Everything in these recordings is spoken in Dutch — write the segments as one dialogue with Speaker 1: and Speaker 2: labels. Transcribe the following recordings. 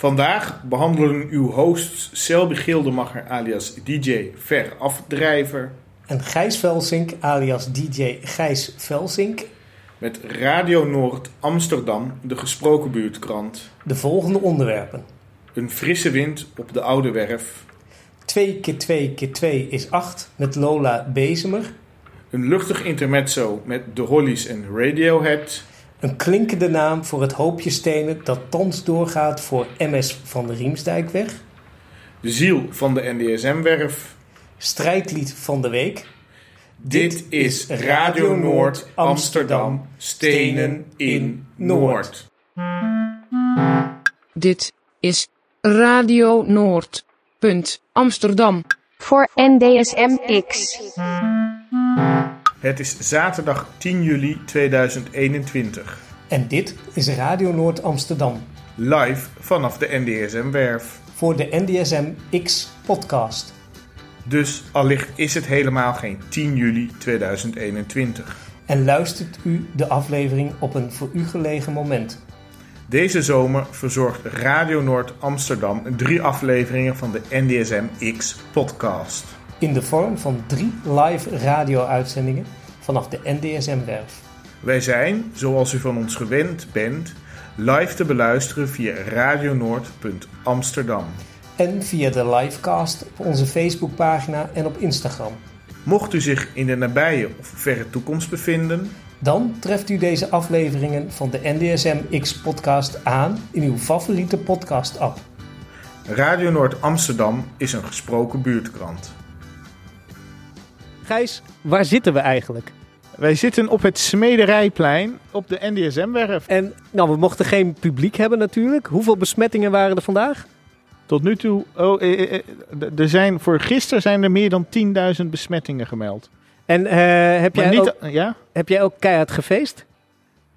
Speaker 1: Vandaag behandelen uw hosts Selby Gildemacher alias DJ Ver Afdrijver
Speaker 2: En Gijs Velsink alias DJ Gijs Velsink
Speaker 1: met Radio Noord Amsterdam, de gesproken buurtkrant.
Speaker 2: de volgende onderwerpen.
Speaker 1: Een frisse wind op de Oude Werf.
Speaker 2: 2 keer 2 keer 2 is 8 met Lola Bezemer.
Speaker 1: Een luchtig intermezzo met de Hollies en Radiohead.
Speaker 2: Een klinkende naam voor het hoopje stenen dat thans doorgaat voor MS van de Riemsdijkweg.
Speaker 1: De ziel van de NDSM-werf.
Speaker 2: Strijdlied van de week.
Speaker 1: Dit is Radio Noord Amsterdam, Stenen in Noord.
Speaker 3: Dit is Radio Noord. Punt Amsterdam.
Speaker 4: Voor NDSMX.
Speaker 1: Het is zaterdag 10 juli 2021.
Speaker 2: En dit is Radio Noord Amsterdam
Speaker 1: Live vanaf de NDSM-werf.
Speaker 2: voor de NDSM X podcast.
Speaker 1: Dus allicht is het helemaal geen 10 juli 2021.
Speaker 2: En luistert u de aflevering op een voor u gelegen moment.
Speaker 1: Deze zomer verzorgt Radio Noord Amsterdam drie afleveringen van de NDSM X podcast.
Speaker 2: In de vorm van drie live radio-uitzendingen vanaf de NDSM-werf.
Speaker 1: Wij zijn, zoals u van ons gewend bent, live te beluisteren via radionoord.amsterdam.
Speaker 2: En via de livecast op onze Facebookpagina en op Instagram.
Speaker 1: Mocht u zich in de nabije of verre toekomst bevinden,
Speaker 2: Dan treft u deze afleveringen van de NDSM X-podcast aan in uw favoriete podcast-app.
Speaker 1: Radio Noord Amsterdam is een gesproken buurtkrant.
Speaker 5: Gijs, waar zitten we eigenlijk?
Speaker 6: Wij zitten op het Smederijplein op de NDSM-werf.
Speaker 5: En nou, we mochten geen publiek hebben natuurlijk. Hoeveel besmettingen waren er vandaag?
Speaker 6: Tot nu toe, oh, eh, eh, eh, er zijn, voor gisteren zijn er meer dan 10.000 besmettingen gemeld.
Speaker 5: En heb, jij
Speaker 6: niet,
Speaker 5: ook,
Speaker 6: ja?
Speaker 5: heb jij ook keihard gefeest?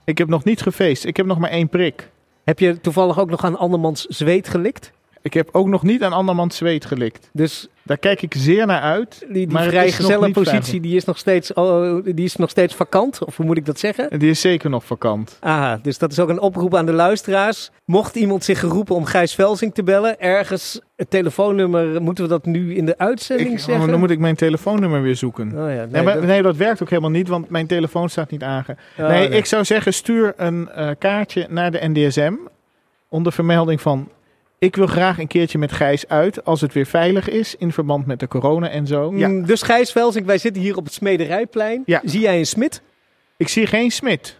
Speaker 6: Ik heb nog niet gefeest. Ik heb nog maar één prik.
Speaker 5: Heb je toevallig ook nog aan andermans zweet gelikt?
Speaker 6: Ik heb ook nog niet aan andermans zweet gelikt.
Speaker 5: Dus
Speaker 6: Daar kijk ik zeer naar uit.
Speaker 5: die, die
Speaker 6: Maar het is nog
Speaker 5: vrijgezelle
Speaker 6: niet
Speaker 5: positie
Speaker 6: veilig.
Speaker 5: die is, nog steeds, oh, die is nog steeds vakant? Of hoe moet ik dat zeggen?
Speaker 6: En Die is zeker nog vakant.
Speaker 5: Aha, dus dat is ook een oproep aan de luisteraars. Mocht iemand zich geroepen om Gijs Velsing te bellen, ergens het telefoonnummer, moeten we dat nu in de uitzending
Speaker 6: Ik,
Speaker 5: zeggen?
Speaker 6: oh, dan moet ik mijn telefoonnummer weer zoeken.
Speaker 5: Oh ja, nee,
Speaker 6: Nee, maar,
Speaker 5: dat-
Speaker 6: nee, dat werkt ook helemaal niet, want mijn telefoon staat niet aange.
Speaker 5: oh,
Speaker 6: nee, ik zou zeggen, stuur een eh, kaartje naar de NDSM onder vermelding van... Ik wil graag een keertje met Gijs uit als het weer veilig is in verband met de corona en zo. Ja,
Speaker 5: Mm, Dus Gijs Velsing, wij zitten hier op het Smederijplein.
Speaker 6: Ja.
Speaker 5: Zie jij een smid?
Speaker 6: ik zie geen smid.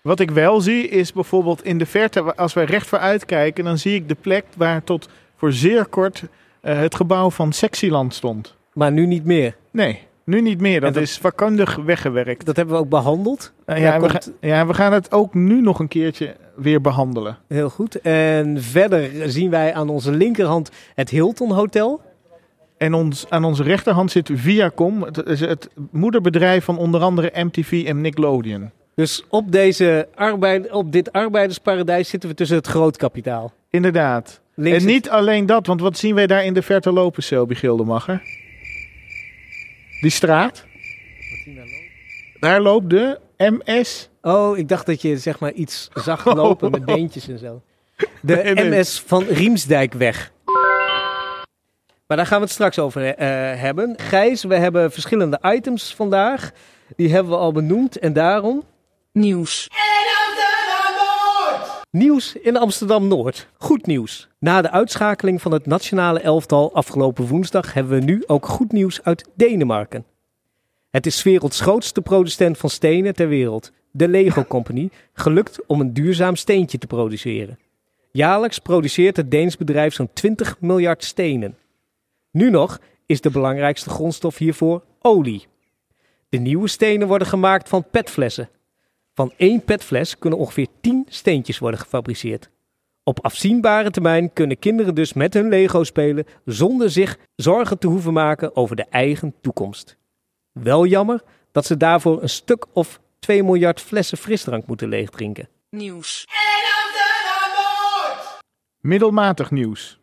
Speaker 6: Wat ik wel zie is bijvoorbeeld in de verte, als wij recht vooruit kijken, dan zie ik de plek waar tot voor zeer kort eh, het gebouw van Sexyland stond.
Speaker 5: Maar nu niet meer.
Speaker 6: Nee, nu niet meer. Dat, is vakkundig weggewerkt.
Speaker 5: Dat hebben we ook behandeld. Daar
Speaker 6: ja, we
Speaker 5: komt-
Speaker 6: gaan, ja, we gaan het ook nu nog een keertje weer behandelen.
Speaker 5: Heel goed. En verder zien wij aan onze linkerhand het Hilton Hotel.
Speaker 6: En ons, aan onze rechterhand zit Viacom, het, is het moederbedrijf van onder andere MTV en Nickelodeon.
Speaker 5: Dus op, deze arbeid, op dit arbeidersparadijs zitten we tussen het grootkapitaal.
Speaker 6: Inderdaad.
Speaker 5: Links
Speaker 6: en niet alleen dat, want wat zien wij daar in de verte lopen, Selby Gildemacher? Die straat. Daar loopt de MS.
Speaker 5: Oh, ik dacht dat je zeg maar iets zag lopen met beentjes en zo. De
Speaker 6: Nee, nee.
Speaker 5: MS van Riemsdijkweg. Maar daar gaan we het straks over eh, hebben. Gijs, we hebben verschillende items vandaag. Die hebben we al benoemd en daarom
Speaker 3: Nieuws.
Speaker 5: Nieuws in Amsterdam-Noord. Goed nieuws. Na de uitschakeling van het nationale elftal afgelopen woensdag hebben we nu ook goed nieuws uit Denemarken. Het is 's werelds grootste producent van stenen ter wereld, de Lego Company, gelukt om een duurzaam steentje te produceren. Jaarlijks produceert het Deens bedrijf zo'n 20 miljard stenen. Nu nog is de belangrijkste grondstof hiervoor olie. De nieuwe stenen worden gemaakt van petflessen. Van één petfles kunnen ongeveer 10 steentjes worden gefabriceerd. Op afzienbare termijn kunnen kinderen dus met hun Lego spelen zonder zich zorgen te hoeven maken over de eigen toekomst. Wel jammer dat ze daarvoor een stuk of 2 miljard flessen frisdrank moeten leegdrinken.
Speaker 3: Nieuws.
Speaker 6: Middelmatig nieuws.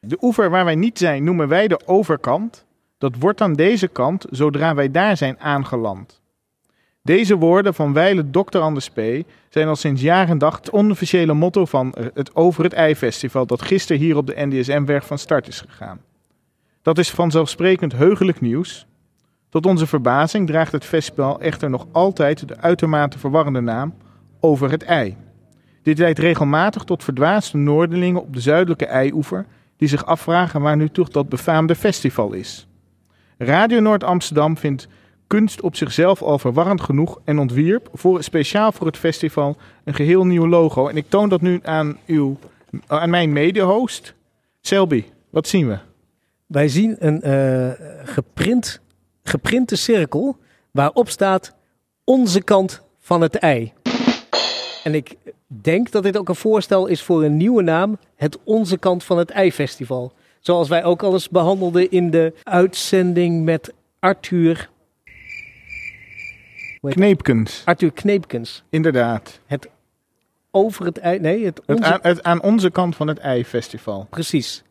Speaker 6: De oever waar wij niet zijn noemen wij de overkant. Dat wordt aan deze kant zodra wij daar zijn aangeland. Deze woorden van wijle Dr. Anders P. zijn al sinds jaar en dag het onofficiële motto van eh, het Over het Ei-festival dat gisteren hier op de NDSM-werf van start is gegaan. Dat is vanzelfsprekend heugelijk nieuws. Tot onze verbazing draagt het festival echter nog altijd de uitermate verwarrende naam Over het Ei. Dit leidt regelmatig tot verdwaasde Noorderlingen op de zuidelijke Eioever die zich afvragen waar nu toch dat befaamde festival is. Radio Noord Amsterdam vindt kunst op zichzelf al verwarrend genoeg en ontwierp voor, speciaal voor het festival een geheel nieuw logo. En ik toon dat nu aan, uw, aan mijn mede-host. Selby, wat zien we?
Speaker 5: Wij zien een eh, geprint, geprinte cirkel waarop staat onze kant van het ei. En ik denk dat dit ook een voorstel is voor een nieuwe naam, het Onze Kant van het Ei Festival. Zoals wij ook al eens behandelden in de uitzending met Arthur,
Speaker 6: Kneepkens,
Speaker 5: Arthur Kneepkens.
Speaker 6: inderdaad.
Speaker 5: Over het ei, nee, het
Speaker 6: Het
Speaker 5: onze,
Speaker 6: aan, het aan onze kant van het ei-festival.
Speaker 5: precies.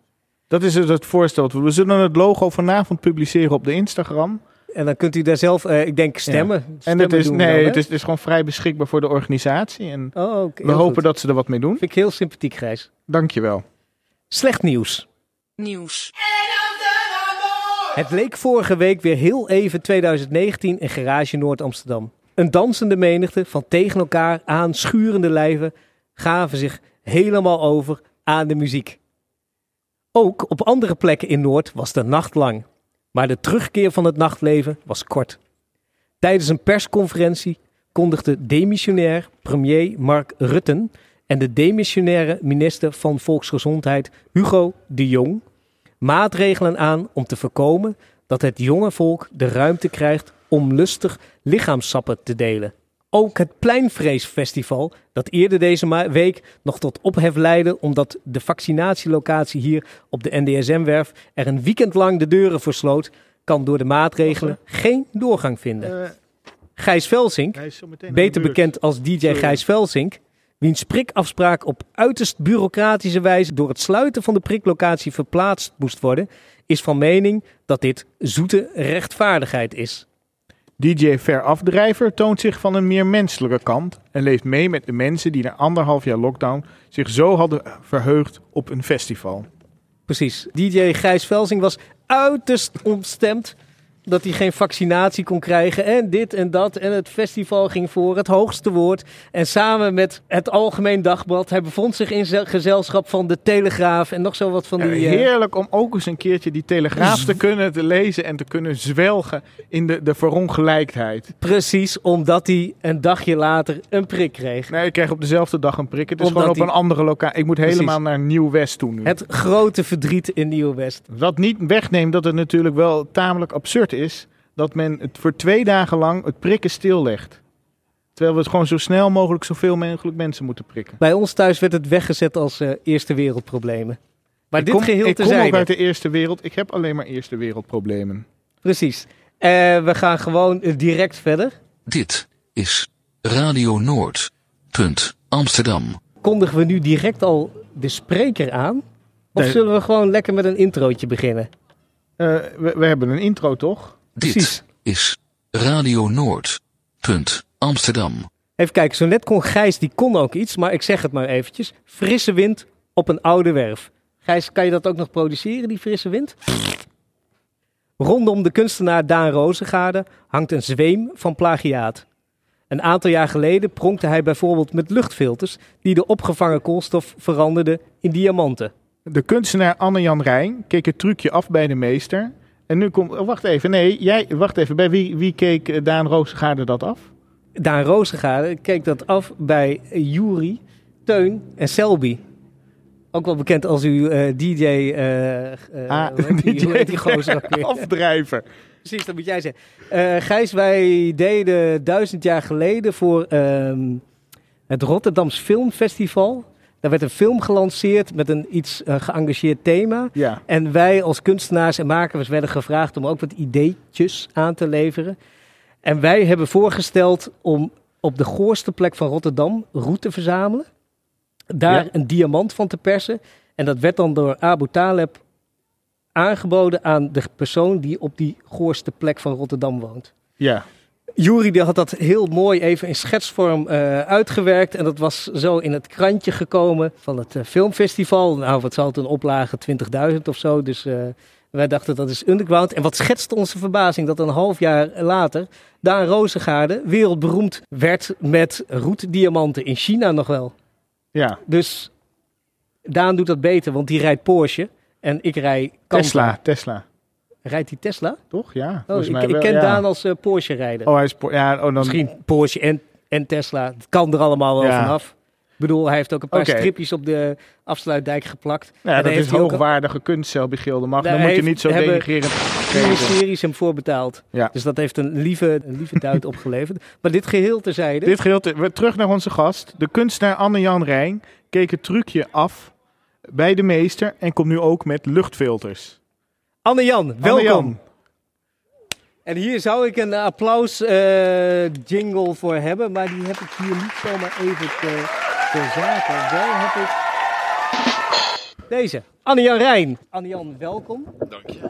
Speaker 6: Dat is dus het voorstel. We zullen het logo vanavond publiceren op de Instagram.
Speaker 5: En dan kunt u daar zelf, eh, ik denk, stemmen.
Speaker 6: En
Speaker 5: Stemmen
Speaker 6: het is, nee,
Speaker 5: dan,
Speaker 6: het is, het is gewoon vrij beschikbaar voor de organisatie. En
Speaker 5: Oh, oké,
Speaker 6: we hopen
Speaker 5: goed.
Speaker 6: dat ze er wat mee doen.
Speaker 5: Vind ik heel sympathiek, Gijs.
Speaker 6: Dankjewel.
Speaker 5: Slecht nieuws.
Speaker 3: Nieuws.
Speaker 5: Het leek vorige week weer heel even 2019 in Garage Noord Amsterdam. Een dansende menigte van tegen elkaar aan schurende lijven gaven zich helemaal over aan de muziek. Ook op andere plekken in Noord was de nacht lang. Maar de terugkeer van het nachtleven was kort. Tijdens een persconferentie kondigde demissionair premier Mark Rutten en de demissionaire minister van Volksgezondheid Hugo de Jong maatregelen aan om te voorkomen dat het jonge volk de ruimte krijgt om lustig lichaamsappen te delen. Ook het Pleinvreesfestival, dat eerder deze week nog tot ophef leidde omdat de vaccinatielocatie hier op de NDSM-werf er een weekend lang de deuren voor sloot, kan door de maatregelen geen doorgang vinden. Gijs Velsink, beter bekend als DJ
Speaker 6: Sorry.
Speaker 5: Gijs Velsink, wiens prikafspraak op uiterst bureaucratische wijze door het sluiten van de priklocatie verplaatst moest worden, is van mening dat dit zoete rechtvaardigheid is.
Speaker 6: DJ Verafdrijver toont zich van een meer menselijke kant en leeft mee met de mensen die na anderhalf jaar lockdown zich zo hadden verheugd op een festival.
Speaker 5: Precies. DJ Gijs Velsing was uiterst ontstemd dat hij geen vaccinatie kon krijgen en dit en dat. En het festival ging voor het hoogste woord. En samen met het Algemeen Dagblad, hij bevond zich in ze- gezelschap van de Telegraaf en nog zo wat van die... eh,
Speaker 6: Heerlijk om ook eens een keertje die telegraaf te kunnen te lezen en te kunnen zwelgen in de, de verongelijkheid.
Speaker 5: Precies, omdat hij een dagje later een prik kreeg.
Speaker 6: Nee, ik krijg op dezelfde dag een prik. Het is
Speaker 5: Omdat
Speaker 6: gewoon op
Speaker 5: die-
Speaker 6: een andere locatie. Ik moet
Speaker 5: Precies.
Speaker 6: helemaal naar Nieuw-West toe nu.
Speaker 5: Het grote verdriet in Nieuw-West.
Speaker 6: Wat niet wegneemt dat het natuurlijk wel tamelijk absurd is dat men het voor twee dagen lang het prikken stillegt. Terwijl we het gewoon zo snel mogelijk zoveel mogelijk mensen moeten prikken.
Speaker 5: Bij ons thuis werd het weggezet als eh, eerste wereldproblemen. Maar
Speaker 6: ik
Speaker 5: dit
Speaker 6: kom,
Speaker 5: geheel
Speaker 6: ik kom ook uit de eerste wereld. Ik heb alleen maar eerste wereldproblemen.
Speaker 5: Precies. Eh, we gaan gewoon eh, direct verder.
Speaker 7: Dit is Radio Noord. Punt Amsterdam.
Speaker 5: Kondigen we nu direct al de spreker aan? Of
Speaker 6: Nee.
Speaker 5: zullen we gewoon lekker met een introotje beginnen?
Speaker 6: Eh, we, we hebben een intro toch?
Speaker 7: Dit
Speaker 5: Precies.
Speaker 7: is Radio Noord. Punt Amsterdam.
Speaker 5: Even kijken, zo net kon Gijs, die kon ook iets, maar ik zeg het maar eventjes. Frisse wind op een oude werf. Gijs, kan je dat ook nog produceren, die frisse wind? Rondom de kunstenaar Daan Rozengaarde hangt een zweem van plagiaat. Een aantal jaar geleden pronkte hij bijvoorbeeld met luchtfilters die de opgevangen koolstof veranderden in diamanten.
Speaker 6: De kunstenaar Anne-Jan Rijn keek het trucje af bij de meester. En nu komt... oh, wacht even, nee, jij... Wacht even, bij wie, wie keek eh, Daan Roosgaarde dat af?
Speaker 5: Daan Rozengaarde keek dat af bij Jury, Teun en Selby. Ook wel bekend als uw eh, DJ. eh, eh,
Speaker 6: Ah,
Speaker 5: die, heet die gozer?
Speaker 6: Afdrijver.
Speaker 5: Precies, dat moet jij zeggen. Eh, Gijs, wij deden duizend jaar geleden voor ehm, het Rotterdams Filmfestival. Daar werd een film gelanceerd met een iets eh, geëngageerd thema.
Speaker 6: Ja.
Speaker 5: En wij als kunstenaars en makers werden gevraagd om ook wat ideetjes aan te leveren. En wij hebben voorgesteld om op de goorste plek van Rotterdam roet te verzamelen. Daar
Speaker 6: Ja.
Speaker 5: een diamant van te persen. En dat werd dan door Abu Taleb aangeboden aan de persoon die op die goorste plek van Rotterdam woont.
Speaker 6: Ja.
Speaker 5: Jury die had dat heel mooi even in schetsvorm eh, uitgewerkt. En dat was zo in het krantje gekomen van het eh, filmfestival. Nou, wat zal het een oplage? 20.000 of zo. Dus eh, wij dachten dat is underground. En wat schetste onze verbazing dat een half jaar later Daan Rozengaarde wereldberoemd werd met roetdiamanten in China nog wel.
Speaker 6: Ja,
Speaker 5: Dus Daan doet dat beter, want die rijdt Porsche. En ik rij.
Speaker 6: Tesla, Tesla.
Speaker 5: Rijdt hij Tesla?
Speaker 6: Toch? Ja,
Speaker 5: Oh, ik, ik ken
Speaker 6: ja.
Speaker 5: Daan als eh, Porsche rijder.
Speaker 6: Oh, hij is... po- Ja, oh, dan...
Speaker 5: Misschien Porsche en, en Tesla. Het kan er allemaal wel
Speaker 6: Ja.
Speaker 5: vanaf. Ik bedoel, hij heeft ook een paar stripjes op de afsluitdijk geplakt.
Speaker 6: Ja,
Speaker 5: En
Speaker 6: dat is
Speaker 5: hij ook
Speaker 6: hoogwaardige kunst, Selby Gildenmag.
Speaker 5: Daar
Speaker 6: Dan moet je niet zo denigrerend
Speaker 5: De ministeries hem voorbetaald.
Speaker 6: Ja.
Speaker 5: Dus dat heeft een lieve, een lieve duit opgeleverd. Maar dit geheel terzijde.
Speaker 6: Dit gedeelte, we- terug naar onze gast. De kunstenaar Anne-Jan Rijn keek het trucje af bij de meester en komt nu ook met luchtfilters.
Speaker 5: Anne-Jan, welkom. En hier zou ik een applaus eh, jingle voor hebben. Maar die heb ik hier niet zomaar even te, ter zake. Wel heb ik deze. Anne-Jan Rijn. Anne-Jan, welkom.
Speaker 8: Dank je.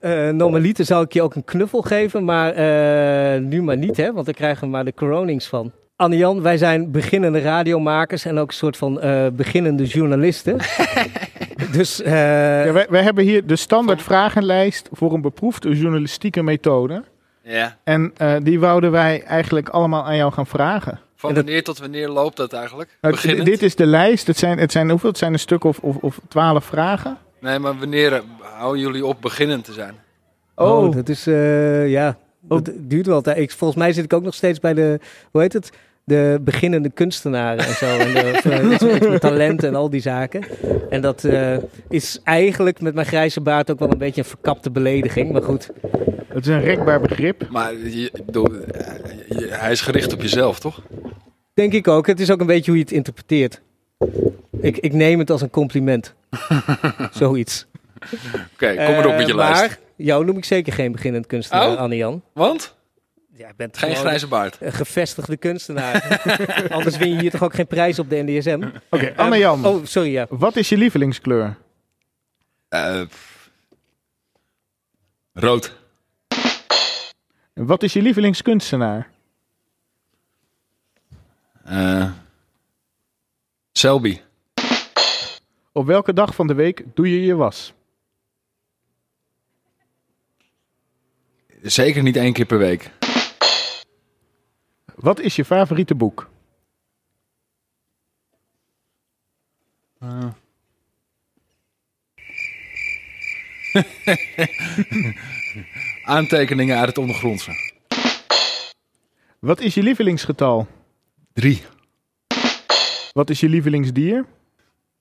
Speaker 5: Eh normaliter zou ik je ook een knuffel geven, maar eh, nu maar niet, hè, want dan krijgen we maar de coronings van. Anne-Jan, wij zijn beginnende radiomakers en ook een soort van eh, beginnende journalisten. dus eh,
Speaker 6: ja, wij, wij hebben hier de standaard vragenlijst voor een beproefde journalistieke methode.
Speaker 8: Ja.
Speaker 6: En eh, die wouden wij eigenlijk allemaal aan jou gaan vragen.
Speaker 8: Van
Speaker 5: dat-
Speaker 8: wanneer tot wanneer loopt dat eigenlijk?
Speaker 6: Nou, dit is de lijst. Het zijn, het zijn, hoeveel? Het zijn een stuk of, of, of twaalf vragen.
Speaker 8: Nee, maar wanneer eh, houden jullie op beginnend te zijn?
Speaker 5: oh,
Speaker 6: Oh,
Speaker 5: dat is, eh, ja, dat duurt wel. volgens mij zit ik ook nog steeds bij de, hoe heet het? De beginnende kunstenaren en zo. En de, of, eh, talenten en al die zaken. En dat eh, is eigenlijk met mijn grijze baard ook wel een beetje een verkapte belediging. Maar goed,
Speaker 6: het is een rekbaar begrip.
Speaker 8: Maar je, ik bedoel, eh, je- hij is gericht op jezelf, toch?
Speaker 5: Denk ik ook. Het is ook een beetje hoe je het interpreteert. Ik, ik neem het als een compliment. Zoiets.
Speaker 8: Oké, kom erop met je
Speaker 5: Eh, maar
Speaker 8: lijst.
Speaker 5: jou noem ik zeker geen beginnend kunstenaar,
Speaker 8: Oh?
Speaker 5: Anne-Jan.
Speaker 8: Want?
Speaker 5: Bent
Speaker 8: Geen grijze baard.
Speaker 5: een gevestigde kunstenaar. Anders win je hier toch ook geen prijs op de NDSM?
Speaker 6: Oké, Anne-Jan.
Speaker 5: Oh, sorry, ja.
Speaker 6: Wat is je lievelingskleur?
Speaker 8: Eh, pff. rood.
Speaker 6: En Wat is je lievelingskunstenaar?
Speaker 8: Eh Selby.
Speaker 6: Op welke dag van de week doe je je was?
Speaker 8: Zeker niet één keer per week.
Speaker 6: Wat is je favoriete boek?
Speaker 8: Aantekeningen uit het ondergrondse.
Speaker 6: Wat is je lievelingsgetal?
Speaker 8: Drie.
Speaker 6: Wat is je lievelingsdier?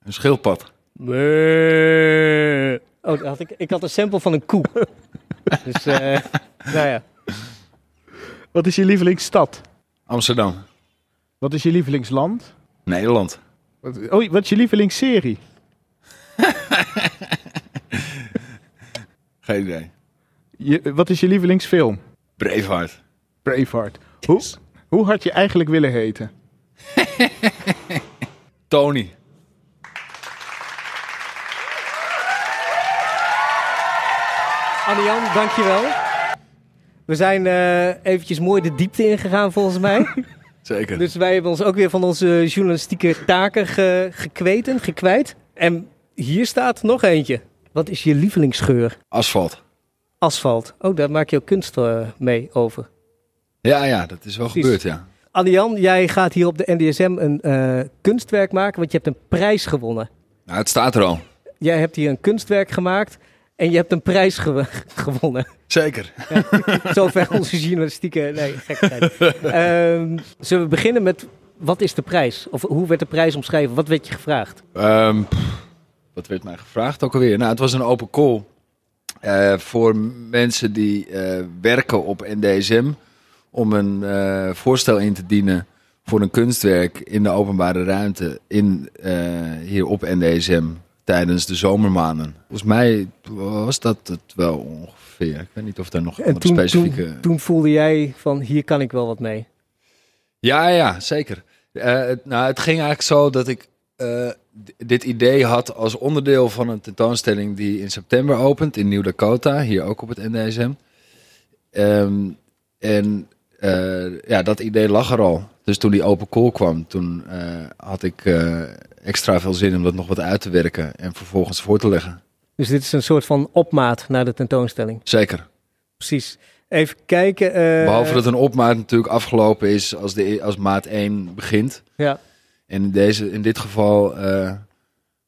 Speaker 8: Een schildpad.
Speaker 5: Nee. Oh, dat had ik, ik had een sample van een koe. dus, eh, nou ja.
Speaker 6: Wat is je lievelingsstad?
Speaker 8: Amsterdam.
Speaker 6: Wat is je lievelingsland?
Speaker 8: Nederland.
Speaker 6: Wat, oh, wat is je lievelingsserie?
Speaker 8: Geen idee.
Speaker 6: Je, wat is je lievelingsfilm?
Speaker 8: Braveheart.
Speaker 6: Braveheart. Hoe, hoe had je eigenlijk willen heten?
Speaker 8: Tony.
Speaker 5: Anne-Jan, dankjewel. We zijn eh eventjes mooi de diepte ingegaan volgens mij.
Speaker 8: Zeker.
Speaker 5: Dus wij hebben ons ook weer van onze journalistieke taken ge, gekweten, gekwijt. En hier staat nog eentje. Wat is je lievelingsgeur?
Speaker 8: Asfalt.
Speaker 5: Asfalt. Oh, daar maak je ook kunst eh, mee over.
Speaker 8: Ja, ja, dat is wel
Speaker 5: Precies.
Speaker 8: gebeurd, ja.
Speaker 5: Anne-Jan, jij gaat hier op de NDSM een eh, kunstwerk maken, want je hebt een prijs gewonnen.
Speaker 8: Nou, het staat er al.
Speaker 5: Jij hebt hier een kunstwerk gemaakt en je hebt een prijs ge- gewonnen.
Speaker 8: Zeker.
Speaker 5: Zover onze journalistieke... Nee, gekkigheid. Ehm, zullen we beginnen met, wat is de prijs? Of hoe werd de prijs omschreven? Wat werd je gevraagd?
Speaker 8: Ehm, pff, wat werd mij gevraagd ook alweer? Nou, het was een open call eh, voor mensen die eh, werken op NDSM om een eh, voorstel in te dienen voor een kunstwerk in de openbare ruimte in, hier op NDSM tijdens de zomermaanden. Volgens mij was dat het wel ongeveer. Ik weet niet of daar nog
Speaker 5: En toen,
Speaker 8: specifieke...
Speaker 5: toen, toen voelde jij van, hier kan ik wel wat mee.
Speaker 8: Ja, ja, zeker. Eh, het, nou, het ging eigenlijk zo dat ik eh, dit idee had als onderdeel van een tentoonstelling die in september opent in Nieuw Dakota, hier ook op het NDSM. Ehm, En eh, ja, dat idee lag er al. Dus toen die open call kwam, toen had ik extra veel zin om dat nog wat uit te werken en vervolgens voor te leggen.
Speaker 5: Dus dit is een soort van opmaat naar de tentoonstelling.
Speaker 8: Zeker.
Speaker 5: Precies. Even kijken. eh,
Speaker 8: Behalve dat een opmaat natuurlijk afgelopen is als, de, als maat 1 begint.
Speaker 5: Ja.
Speaker 8: En in, deze, in dit geval eh,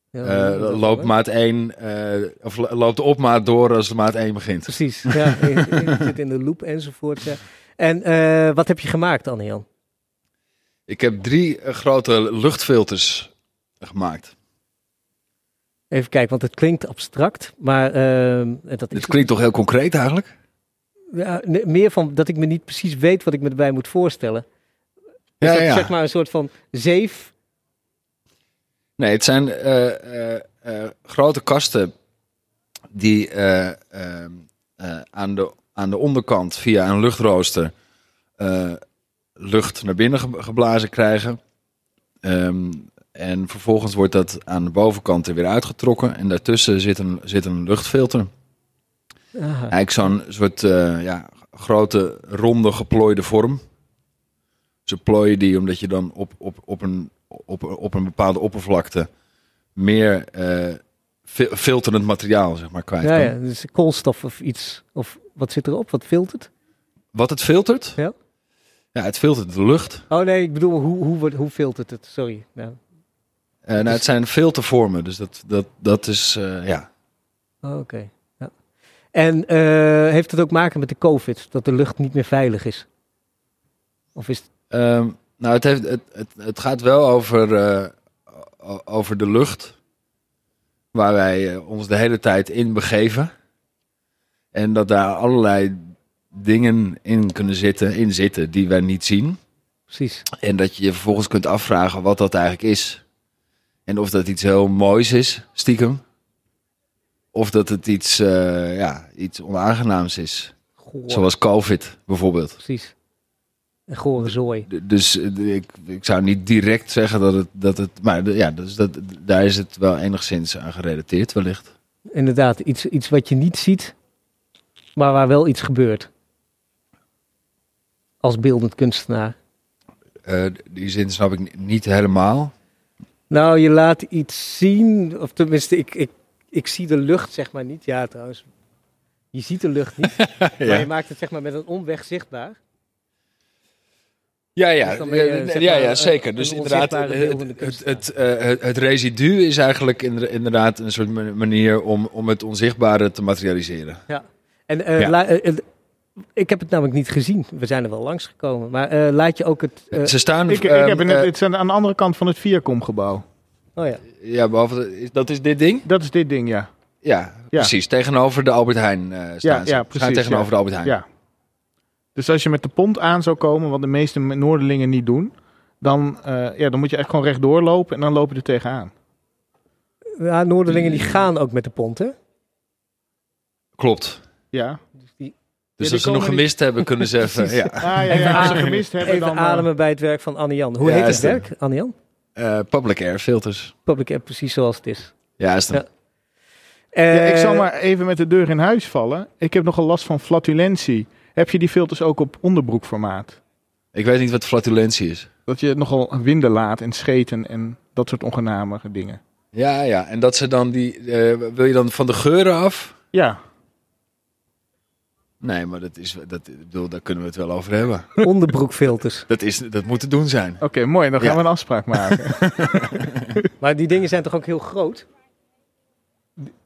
Speaker 5: Ja,
Speaker 8: eh, loopt maat 1, eh, of lo- loopt de opmaat door als de maat 1 begint.
Speaker 5: Precies. Ja, je, zit in de loop enzovoort. Ja. En wat heb je gemaakt, Anne-Jan?
Speaker 8: Ik heb drie grote luchtfilters gemaakt.
Speaker 5: Even kijken, want het klinkt abstract, maar ehm, dat is
Speaker 8: Dit klinkt toch heel concreet eigenlijk?
Speaker 5: ja, meer van dat ik me niet precies weet wat ik me erbij moet voorstellen. Is
Speaker 8: Ja,
Speaker 5: dat
Speaker 8: ja.
Speaker 5: zeg maar een soort van zeef?
Speaker 8: Nee, het zijn eh, eh, grote kasten die aan, de, aan de onderkant via een luchtrooster lucht naar binnen ge- geblazen krijgen. Ehm, en vervolgens wordt dat aan de bovenkant er weer uitgetrokken. En daartussen zit een, zit een luchtfilter.
Speaker 5: Aha.
Speaker 8: Eigenlijk zo'n soort eh, ja, grote, ronde, geplooide vorm. Ze plooien die omdat je dan op, op, op, een, op, op een bepaalde oppervlakte meer eh, fil- filterend materiaal zeg maar, kwijt
Speaker 5: Ja,
Speaker 8: kan.
Speaker 5: ja, dus koolstof of iets. Of wat zit erop? Wat filtert?
Speaker 8: Wat het filtert?
Speaker 5: Ja.
Speaker 8: Ja, het filtert de lucht.
Speaker 5: Oh nee, ik bedoel, hoe, hoe, hoe filtert het? Sorry. Ja.
Speaker 8: Eh, nou, het zijn filtervormen, dus dat, dat, dat is, eh, ja.
Speaker 5: Oh, Oké. Ja. En eh, heeft het ook maken met de COVID? Dat de lucht niet meer veilig is? Of is het...
Speaker 8: Ehm, nou, het, heeft, het, het, het gaat wel over, over de lucht. Waar wij ons de hele tijd in begeven. En dat daar allerlei dingen in kunnen zitten, in zitten die wij niet zien.
Speaker 5: Precies.
Speaker 8: En dat je je vervolgens kunt afvragen wat dat eigenlijk is. En of dat iets heel moois is, stiekem. Of dat het iets, eh, ja, iets onaangenaams is.
Speaker 5: Goor.
Speaker 8: Zoals COVID bijvoorbeeld.
Speaker 5: Precies. En gore zooi.
Speaker 8: D- Dus eh, ik, ik zou niet direct zeggen dat het. Dat het maar ja, dus dat, daar is het wel enigszins aan gerelateerd, wellicht.
Speaker 5: Inderdaad, iets, iets wat je niet ziet, maar waar wel iets gebeurt. Als beeldend kunstenaar.
Speaker 8: Eh, die zin snap ik ni- niet helemaal.
Speaker 5: Nou, je laat iets zien, of tenminste, ik, ik, ik zie de lucht zeg maar niet. Ja, trouwens, je ziet de lucht niet, maar je maakt het zeg maar met een omweg zichtbaar.
Speaker 8: Ja, ja,
Speaker 5: Dus je, zeg
Speaker 8: ja,
Speaker 5: maar,
Speaker 8: ja zeker. Dus inderdaad, het, het, eh, het, het residu is eigenlijk inder- inderdaad een soort ma- manier om, om het onzichtbare te materialiseren.
Speaker 5: En
Speaker 8: Ja.
Speaker 5: la- eh, eh, ik heb het namelijk niet gezien. We zijn er wel langs gekomen. Maar eh, laat je ook het. eh,
Speaker 8: Ze staan.
Speaker 6: Ik, ik
Speaker 8: ehm,
Speaker 6: heb in het,
Speaker 8: eh,
Speaker 6: het is aan de andere kant van het Viacom-gebouw.
Speaker 5: oh ja.
Speaker 8: ja, behalve dat- is- dat is dit ding.
Speaker 6: Dat is dit ding, ja.
Speaker 8: Ja, precies. Tegenover de Albert Heijn eh staan
Speaker 6: Ja,
Speaker 8: ze.
Speaker 6: ja,
Speaker 8: Ze staan
Speaker 6: precies,
Speaker 8: tegenover
Speaker 6: ja.
Speaker 8: de Albert Heijn.
Speaker 6: ja. Dus als je met de pont aan zou komen, wat de meeste Noorderlingen niet doen, dan, eh, ja, dan moet je echt gewoon rechtdoor lopen en dan loop je er tegenaan.
Speaker 5: ja, Noorderlingen die gaan ook met de pont, hè?
Speaker 8: Klopt.
Speaker 6: Ja.
Speaker 5: Dus
Speaker 8: als ze nog gemist hebben, kunnen ze even. Ja.
Speaker 6: Ah, ja,
Speaker 5: Even
Speaker 6: ja, als ze
Speaker 5: ademen.
Speaker 6: gemist hebben,
Speaker 5: even
Speaker 6: dan... eh,
Speaker 5: ademen bij het werk van Anne-Jan. Hoe
Speaker 8: Ja,
Speaker 5: heet het werk, Anne-Jan?
Speaker 8: Eh, public air filters.
Speaker 5: Public app, precies zoals het is.
Speaker 8: Ja, is.
Speaker 5: Ja.
Speaker 6: ja, ik
Speaker 5: Eh,
Speaker 6: zal maar even met de deur in huis vallen. Ik heb nogal last van flatulentie. Heb je die filters ook op onderbroekformaat?
Speaker 8: Ik weet niet wat flatulentie is.
Speaker 6: Dat je nogal winden laat en scheten en dat soort ongenamige dingen.
Speaker 8: Ja, ja. En dat ze dan die. eh, wil je dan van de geuren af?
Speaker 6: Ja,
Speaker 8: Nee, maar dat is. Dat, ik bedoel, daar kunnen we het wel over hebben.
Speaker 5: Onderbroekfilters.
Speaker 8: Dat, is, dat moet te doen zijn.
Speaker 6: oké, mooi. Dan gaan
Speaker 8: Ja.
Speaker 6: we een afspraak maken.
Speaker 5: Maar die dingen zijn toch ook heel groot?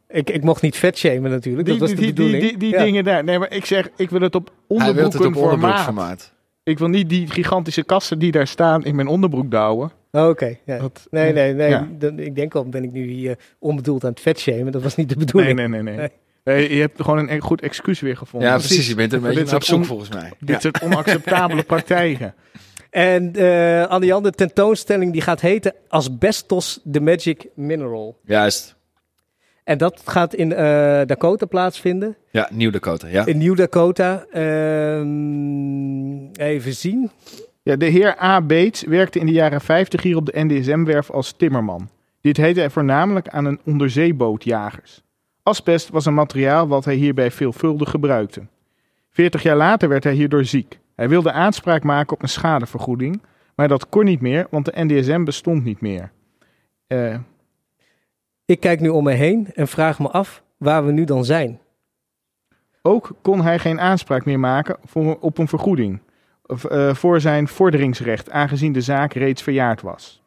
Speaker 5: Ik, ik mocht niet vet shamen natuurlijk,
Speaker 6: die
Speaker 5: dat was de
Speaker 6: die, die,
Speaker 5: bedoeling.
Speaker 6: die, die
Speaker 5: Ja.
Speaker 6: dingen daar. Nee, maar ik zeg, ik wil het op
Speaker 8: het
Speaker 6: onderbroekenformaat. Ik wil niet die gigantische kasten die daar staan in mijn onderbroek douwen.
Speaker 5: Oh, Oké, ja. Nee, nee, nee.
Speaker 6: Ja.
Speaker 5: Ik denk al, ben ik nu hier onbedoeld aan het vet shamen. Dat was niet de bedoeling.
Speaker 6: Nee, nee, nee, nee.
Speaker 5: Nee.
Speaker 6: Nee, je hebt gewoon een e- goed excuus weer gevonden.
Speaker 8: Ja, precies. Je bent er een beetje
Speaker 6: dit
Speaker 8: op
Speaker 6: soort
Speaker 8: zoek volgens mij.
Speaker 6: Dit soort onacceptabele praktijken.
Speaker 5: En eh Anne-Jan, de tentoonstelling die gaat heten Asbestos, the Magic Mineral.
Speaker 8: Juist.
Speaker 5: En dat gaat in eh, Dakota plaatsvinden.
Speaker 8: Ja, Nieuw Dakota. Ja.
Speaker 5: In New Dakota. Ehm, even zien.
Speaker 6: Ja, de heer A. Bates werkte in de jaren 50 hier op de NDSM-werf als timmerman. Dit heette hij voornamelijk aan een onderzeebootjagers. Asbest was een materiaal wat hij hierbij veelvuldig gebruikte. Veertig jaar later werd hij hierdoor ziek. Hij wilde aanspraak maken op een schadevergoeding, maar dat kon niet meer, want de NDSM bestond niet meer. Eh,
Speaker 5: Ik kijk nu om me heen en vraag me af waar we nu dan zijn.
Speaker 6: ook kon hij geen aanspraak meer maken voor, op een vergoeding of, eh, voor zijn vorderingsrecht, aangezien de zaak reeds verjaard was.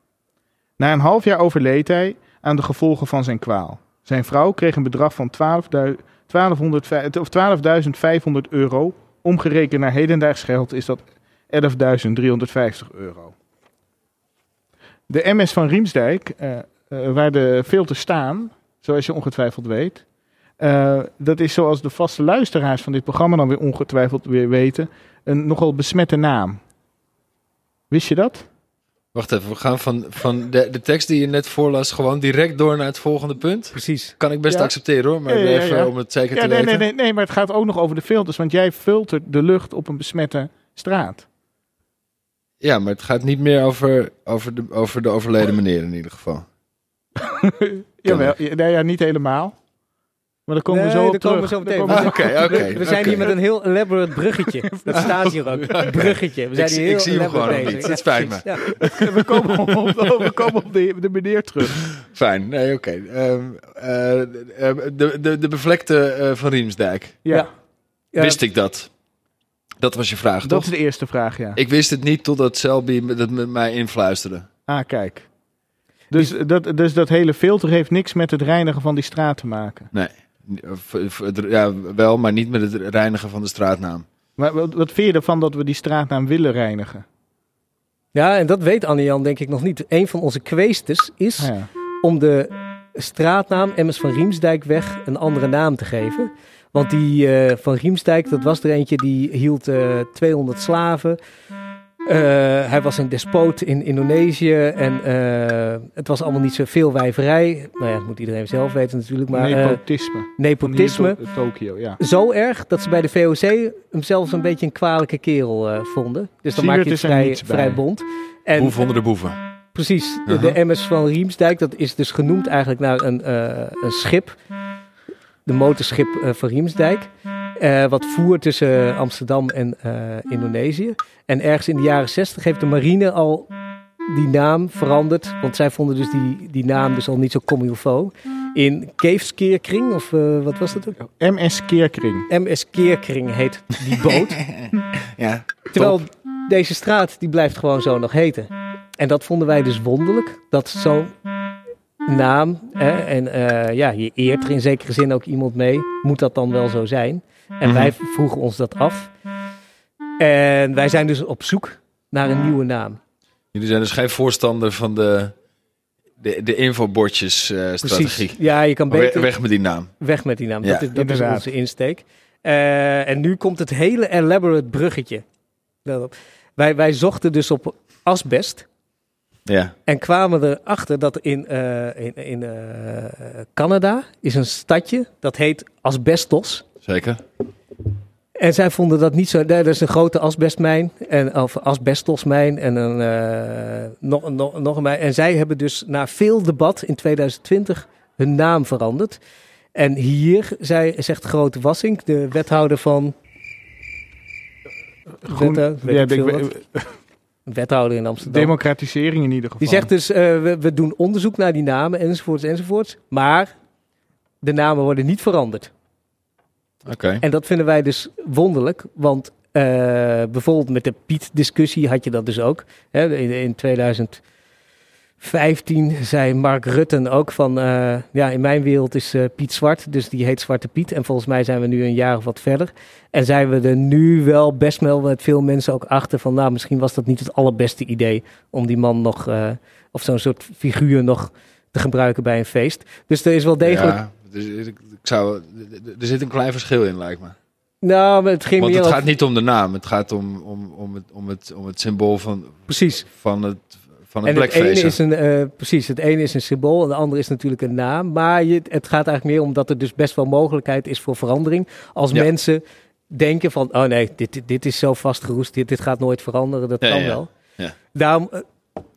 Speaker 6: Na een half jaar overleed hij aan de gevolgen van zijn kwaal. Zijn vrouw kreeg een bedrag van 12.000 1200 of 12.500 euro. Omgerekend naar hedendaags geld is dat 11.350 euro. De MS van Riemsdijk, eh, eh, waar de filters staan, zoals je ongetwijfeld weet. eh, dat is zoals de vaste luisteraars van dit programma dan weer ongetwijfeld weer weten. Een nogal besmette naam. Wist je dat?
Speaker 8: Wacht even, we gaan van, van de, de tekst die je net voorlas gewoon direct door naar het volgende punt.
Speaker 5: Precies.
Speaker 8: Kan ik best
Speaker 6: Ja.
Speaker 8: accepteren hoor, maar
Speaker 6: Ja, ja, ja,
Speaker 8: even om het zeker te
Speaker 6: nee,
Speaker 8: weten.
Speaker 6: nee, nee, nee, maar het gaat ook nog over de filters. Want jij filtert de lucht op een besmette straat.
Speaker 8: Ja, maar het gaat niet meer over, over, de, over de overleden meneer in ieder geval.
Speaker 6: Jawel, ja, niet helemaal. Maar daar komen we zo op
Speaker 5: daar
Speaker 6: terug.
Speaker 5: komen we zo meteen.
Speaker 8: Ah, oké.
Speaker 5: we zijn hier met een heel elaborate bruggetje. Dat staat hier ook. Bruggetje. We zijn
Speaker 8: Ik-
Speaker 5: hier
Speaker 8: ik
Speaker 5: heel
Speaker 8: zie hem gewoon
Speaker 5: bezig.
Speaker 8: niet. Het spijt
Speaker 5: precies.
Speaker 8: me.
Speaker 5: Ja.
Speaker 6: we komen op, op- we komen op de, de meneer terug.
Speaker 8: Fijn, nee, oké. Ehm, eh, eh, de, de, de bevlekte eh, van Riemsdijk.
Speaker 6: Ja,
Speaker 5: Ja.
Speaker 8: Wist ik dat? Dat was je vraag,
Speaker 6: dat
Speaker 8: toch?
Speaker 6: is de eerste vraag, ja.
Speaker 8: Ik wist het niet totdat Selby dat met mij influisterde.
Speaker 6: Ah, kijk. Dus dat, dus dat hele filter heeft niks met het reinigen van die straat te maken.
Speaker 8: Nee. Ja, wel, maar niet met het reinigen van de straatnaam.
Speaker 6: Maar wat, wat vind je ervan dat we die straatnaam willen reinigen?
Speaker 5: Ja, en dat weet Anne-Jan denk ik nog niet. Een van onze kwestes is
Speaker 6: Ah, ja.
Speaker 5: om de straatnaam Emmers van Riemsdijkweg een andere naam te geven. Want die eh, van Riemsdijk, dat was er eentje die hield eh 200 slaven. Eh, hij was een despoot in Indonesië en eh, het was allemaal niet zoveel wijverij. Nou ja, dat moet iedereen zelf weten natuurlijk. Maar eh,
Speaker 6: Nepotisme.
Speaker 5: Nepotisme.
Speaker 6: Tokio, ja.
Speaker 5: Zo erg dat ze bij de VOC hem zelfs een beetje een kwalijke kerel eh, vonden. Dus dan maak je het
Speaker 6: is
Speaker 5: vrij, bond. En,
Speaker 8: Boef onder de boeven.
Speaker 5: Precies, de,
Speaker 8: Uh-huh.
Speaker 5: de MS van Riemsdijk, dat is dus genoemd eigenlijk naar een, eh, een schip. De motorschip van Riemsdijk. Eh, wat voer tussen Amsterdam en eh, Indonesië. En ergens in de jaren 60 heeft de marine al die naam veranderd. Want zij vonden dus die, die naam dus al niet zo comme il faut. In Keefskeerkring, of eh, wat was dat ook?
Speaker 6: MS Keerkring.
Speaker 5: MS Keerkring heet die boot.
Speaker 8: Ja.
Speaker 5: Terwijl deze straat, die blijft gewoon zo nog heten. En dat vonden wij dus wonderlijk, dat zo'n naam, hè, en eh, ja, je eert er in zekere zin ook iemand mee, moet dat dan wel zo zijn? En wij vroegen ons dat af. En wij zijn dus op zoek naar een nieuwe naam.
Speaker 8: Jullie zijn dus geen voorstander van de, de, de infobordjes eh, strategie.
Speaker 5: Precies. Ja, je kan
Speaker 8: We-
Speaker 5: beter
Speaker 8: Weg met die naam.
Speaker 5: weg met die naam.
Speaker 8: Ja,
Speaker 5: dat is, dat is onze insteek. Eh, en nu komt het hele elaborate bruggetje. Wij, wij zochten dus op asbest.
Speaker 8: Ja.
Speaker 5: En kwamen erachter dat in, eh, in, in eh, Canada is een stadje dat heet Asbestos.
Speaker 8: Zeker.
Speaker 5: En zij vonden dat niet zo. Dat is een grote asbestmijn. En, of asbestosmijn. En een, eh, nog, nog, nog een mijn. En zij hebben dus na veel debat in 2020 hun naam veranderd. En hier zei, zegt Grote Wassink, de wethouder van.
Speaker 6: Groen,
Speaker 5: Wethouder, weet
Speaker 6: ja,
Speaker 5: ik
Speaker 6: ik-
Speaker 5: veel wat. wethouder in Amsterdam.
Speaker 6: democratisering in ieder geval.
Speaker 5: Die zegt dus, eh, we, we doen onderzoek naar die namen enzovoorts enzovoorts. Maar de namen worden niet veranderd.
Speaker 8: Oké.
Speaker 5: En dat vinden wij dus wonderlijk. Want eh, bijvoorbeeld met de Piet-discussie had je dat dus ook. Hè, in, in 2015 zei Mark Rutten ook van... eh, ja, in mijn wereld is eh, Piet zwart, dus die heet Zwarte Piet. En volgens mij zijn we nu een jaar of wat verder. En zijn we er nu wel best wel met veel mensen ook achter van... nou, misschien was dat niet het allerbeste idee om die man nog... of zo'n soort figuur nog te gebruiken bij een feest. Dus er is wel degelijk...
Speaker 8: Ja, dus ik, ik zou, er zit een klein verschil in, lijkt me.
Speaker 5: Nou, maar het ging
Speaker 8: Want het gaat niet om de naam. Het gaat om, om, om, het, om, het, om het symbool van,
Speaker 5: Precies.
Speaker 8: van het, van het
Speaker 5: En het ene is een, eh, precies, het ene is een symbool en de andere is natuurlijk een naam. Maar je, het gaat eigenlijk meer om dat er dus best wel mogelijkheid is voor verandering. Als
Speaker 8: Ja.
Speaker 5: mensen denken van, oh nee, dit, dit, is zo vastgeroest, dit, dit gaat nooit veranderen, dat
Speaker 8: Ja,
Speaker 5: kan
Speaker 8: ja.
Speaker 5: wel.
Speaker 8: Ja.
Speaker 5: Daarom eh,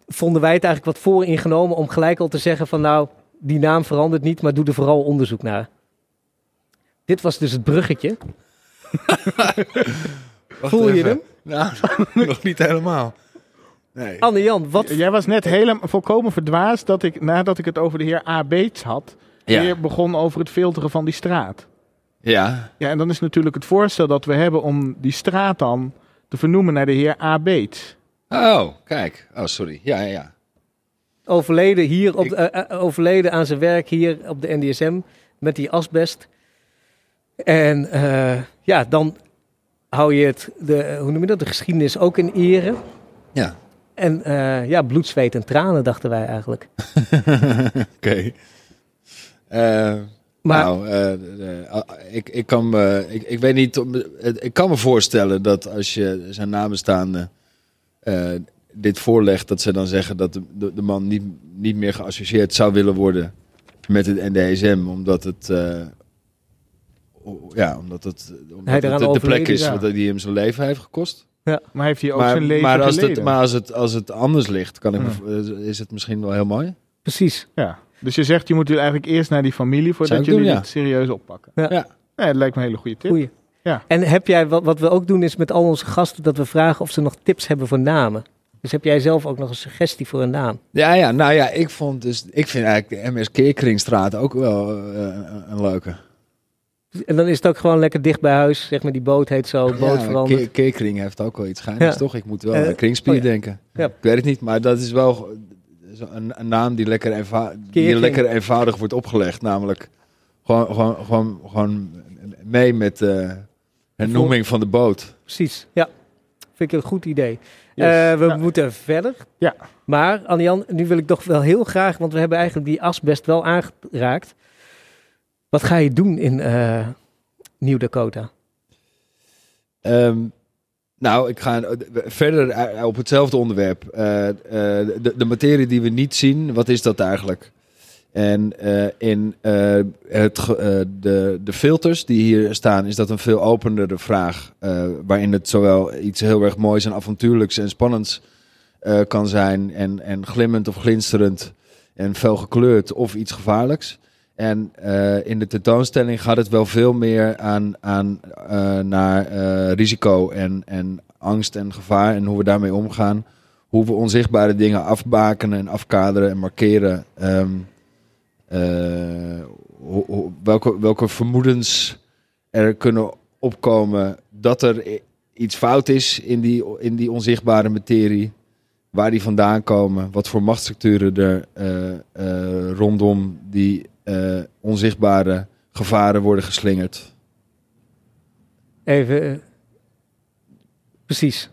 Speaker 5: vonden wij het eigenlijk wat vooringenomen om gelijk al te zeggen van, nou, die naam verandert niet, maar doe er vooral onderzoek naar. Dit was dus het bruggetje. Voel je
Speaker 8: even.
Speaker 5: hem?
Speaker 8: Nou, nog niet helemaal. Nee.
Speaker 5: Anne-Jan, wat...
Speaker 6: Jij was net helemaal volkomen verdwaasd dat ik, nadat ik het over de heer A. Beets had,
Speaker 8: Ja.
Speaker 6: weer begon over het filteren van die straat.
Speaker 8: Ja.
Speaker 6: Ja, en dan is natuurlijk het voorstel dat we hebben om die straat dan te vernoemen naar de heer A. Beets.
Speaker 8: Oh, kijk. Oh, sorry. Ja, ja, ja.
Speaker 5: Overleden hier op de- eh, eh, overleden aan zijn werk hier op de NDSM met die asbest. En eh, ja, dan hou je het, de, hoe noem je dat, de geschiedenis ook in ere.
Speaker 8: Ja.
Speaker 5: En eh, ja, bloed, zweet en tranen dachten wij eigenlijk.
Speaker 8: Oké.
Speaker 5: Maar
Speaker 8: Nou, ah, ik, ik, kan me, ik, ik weet niet, ik kan me voorstellen dat als je zijn nabestaanden eh dit voorlegt, dat ze dan zeggen dat de, de, de man niet, niet meer geassocieerd zou willen worden met het NDSM, omdat het, eh, o- ja, omdat het, omdat
Speaker 5: Hij
Speaker 8: het de, de plek
Speaker 5: overleden
Speaker 8: is
Speaker 6: is, ja.
Speaker 8: wat die hem zijn leven heeft gekost.
Speaker 6: Maar heeft hij ook
Speaker 8: Maar,
Speaker 6: zijn leven
Speaker 8: maar, als,
Speaker 6: geleden?
Speaker 8: het, maar als, het, als het anders ligt, kan ik is het misschien wel heel mooi.
Speaker 5: precies.
Speaker 6: Ja. Dus je zegt, je moet eigenlijk eerst naar die familie voordat jullie
Speaker 8: doen, ja.
Speaker 6: dit serieus oppakken.
Speaker 5: Ja.
Speaker 8: Ja.
Speaker 6: Ja, dat lijkt me een hele goede tip.
Speaker 5: Goeie.
Speaker 6: Ja.
Speaker 5: En heb jij, wat, wat we ook doen is met al onze gasten, dat we vragen of ze nog tips hebben voor namen. Dus heb jij zelf ook nog een suggestie voor een naam?
Speaker 8: Ja, ja, nou ja, ik vond dus, ik vind eigenlijk de MS Keerkringstraat ook wel eh, een, leuke.
Speaker 5: En dan is het ook gewoon lekker dicht bij huis. Zeg maar, die boot heet zo, boot
Speaker 8: ja,
Speaker 5: veranderd.
Speaker 8: Keerkring heeft ook wel iets
Speaker 5: Ja.
Speaker 8: toch? Ik moet wel
Speaker 5: Eh,
Speaker 8: aan kringspier
Speaker 5: oh ja.
Speaker 8: denken.
Speaker 5: Ja.
Speaker 8: Ik weet het niet, maar dat is wel zo een, een naam die lekker, die lekker eenvoudig wordt opgelegd. Namelijk gewoon, gewoon, gewoon, gewoon mee met de hernoeming van de boot.
Speaker 5: Precies, ja. Vind ik een goed idee.
Speaker 6: Yes.
Speaker 5: Eh, we
Speaker 6: Ja.
Speaker 5: moeten verder.
Speaker 6: Ja.
Speaker 5: Maar, Anjan, nu wil ik toch wel heel graag, want we hebben eigenlijk die asbest wel aangeraakt. Wat ga je doen in eh Nieuw-Dakota?
Speaker 8: Ehm, nou, ik ga eh, verder op hetzelfde onderwerp. Eh, eh, de, de materie die we niet zien, wat is dat eigenlijk? En eh, in eh, het, eh, de, de filters die hier staan, is dat een veel openere vraag. waarin het zowel iets heel erg moois en avontuurlijks en spannends kan zijn. En, en glimmend of glinsterend en fel gekleurd of iets gevaarlijks. En in de tentoonstelling gaat het wel veel meer aan, aan naar risico en, en angst en gevaar en hoe we daarmee omgaan. Hoe we onzichtbare dingen afbakenen en afkaderen en markeren. Ehm, eh, welke, welke vermoedens er kunnen opkomen dat er iets fout is in die, in die onzichtbare materie. Waar die vandaan komen, wat voor machtsstructuren er eh, eh, rondom die onzichtbare gevaren worden geslingerd.
Speaker 5: Even, precies.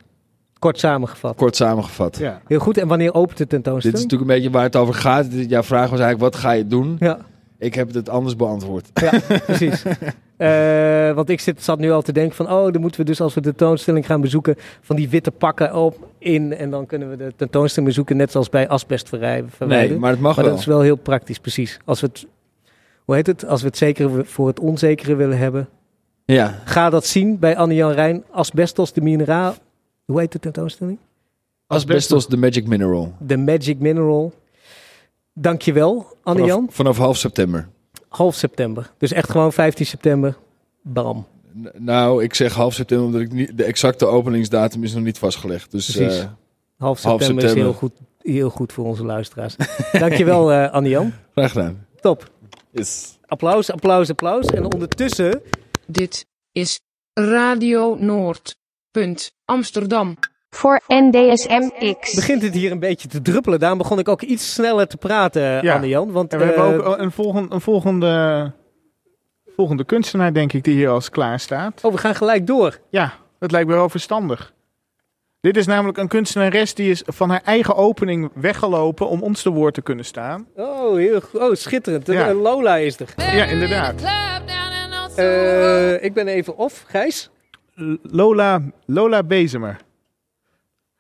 Speaker 5: Kort samengevat.
Speaker 8: Kort samengevat.
Speaker 6: Ja.
Speaker 5: Heel goed. En wanneer opent de
Speaker 8: Dit is
Speaker 5: tentoonstelling?
Speaker 8: natuurlijk een beetje waar het over gaat. Dit- Jouw vraag was eigenlijk, wat ga je doen?
Speaker 5: Ja,
Speaker 8: Ik heb het anders beantwoord.
Speaker 5: ja precies. Eh, want ik zit, zat nu al te denken van, oh, dan moeten we dus als we de tentoonstelling gaan bezoeken, van die witte pakken op in. En dan kunnen we de tentoonstelling bezoeken, net zoals bij asbest verwijderen.
Speaker 8: Nee, maar het mag
Speaker 5: Maar
Speaker 8: wel.
Speaker 5: dat is wel heel praktisch, precies. Als we het, hoe heet het? Als we het zekere voor het onzekere willen hebben,
Speaker 8: Ja,
Speaker 5: ga dat zien bij Anne-Jan Rijn. Asbestos, de mineraal. Hoe heet de tentoonstelling?
Speaker 8: asbestos, the magic mineral.
Speaker 5: The Magic Mineral. Dankjewel, Anne-Jan.
Speaker 8: Vanaf, vanaf half september.
Speaker 5: Half september. Dus echt gewoon 15 september. Bam.
Speaker 8: N- Nou, ik zeg half september omdat ik niet, de exacte openingsdatum is nog niet vastgelegd. Dus
Speaker 5: Precies.
Speaker 8: eh,
Speaker 5: Half
Speaker 8: Half
Speaker 5: september, is heel goed, heel goed voor onze luisteraars. Dankjewel, eh Anne-Jan.
Speaker 8: graag gedaan.
Speaker 5: Top.
Speaker 8: Yes.
Speaker 5: Applaus, applaus, applaus. En ondertussen
Speaker 3: Dit is Radio Noord. Punt Amsterdam.
Speaker 4: Voor NDSM-X.
Speaker 5: begint het hier een beetje te druppelen. Daarom begon ik ook iets sneller te praten,
Speaker 6: Ja.
Speaker 5: Anne-Jan. Want
Speaker 6: En we
Speaker 5: eh,
Speaker 6: hebben ook een, volgende, een volgende, volgende kunstenaar, denk ik, die hier als klaar staat.
Speaker 5: oh, we gaan gelijk door.
Speaker 6: Ja, dat lijkt me wel verstandig. Dit is namelijk een kunstenares die is van haar eigen opening weggelopen om ons te woord te kunnen staan.
Speaker 5: Oh, heel. Oh, schitterend.
Speaker 6: Ja.
Speaker 5: Eh, Lola is er.
Speaker 6: Ja, inderdaad.
Speaker 5: Eh, ik ben even off. Gijs?
Speaker 6: Lola, Lola Bezemer.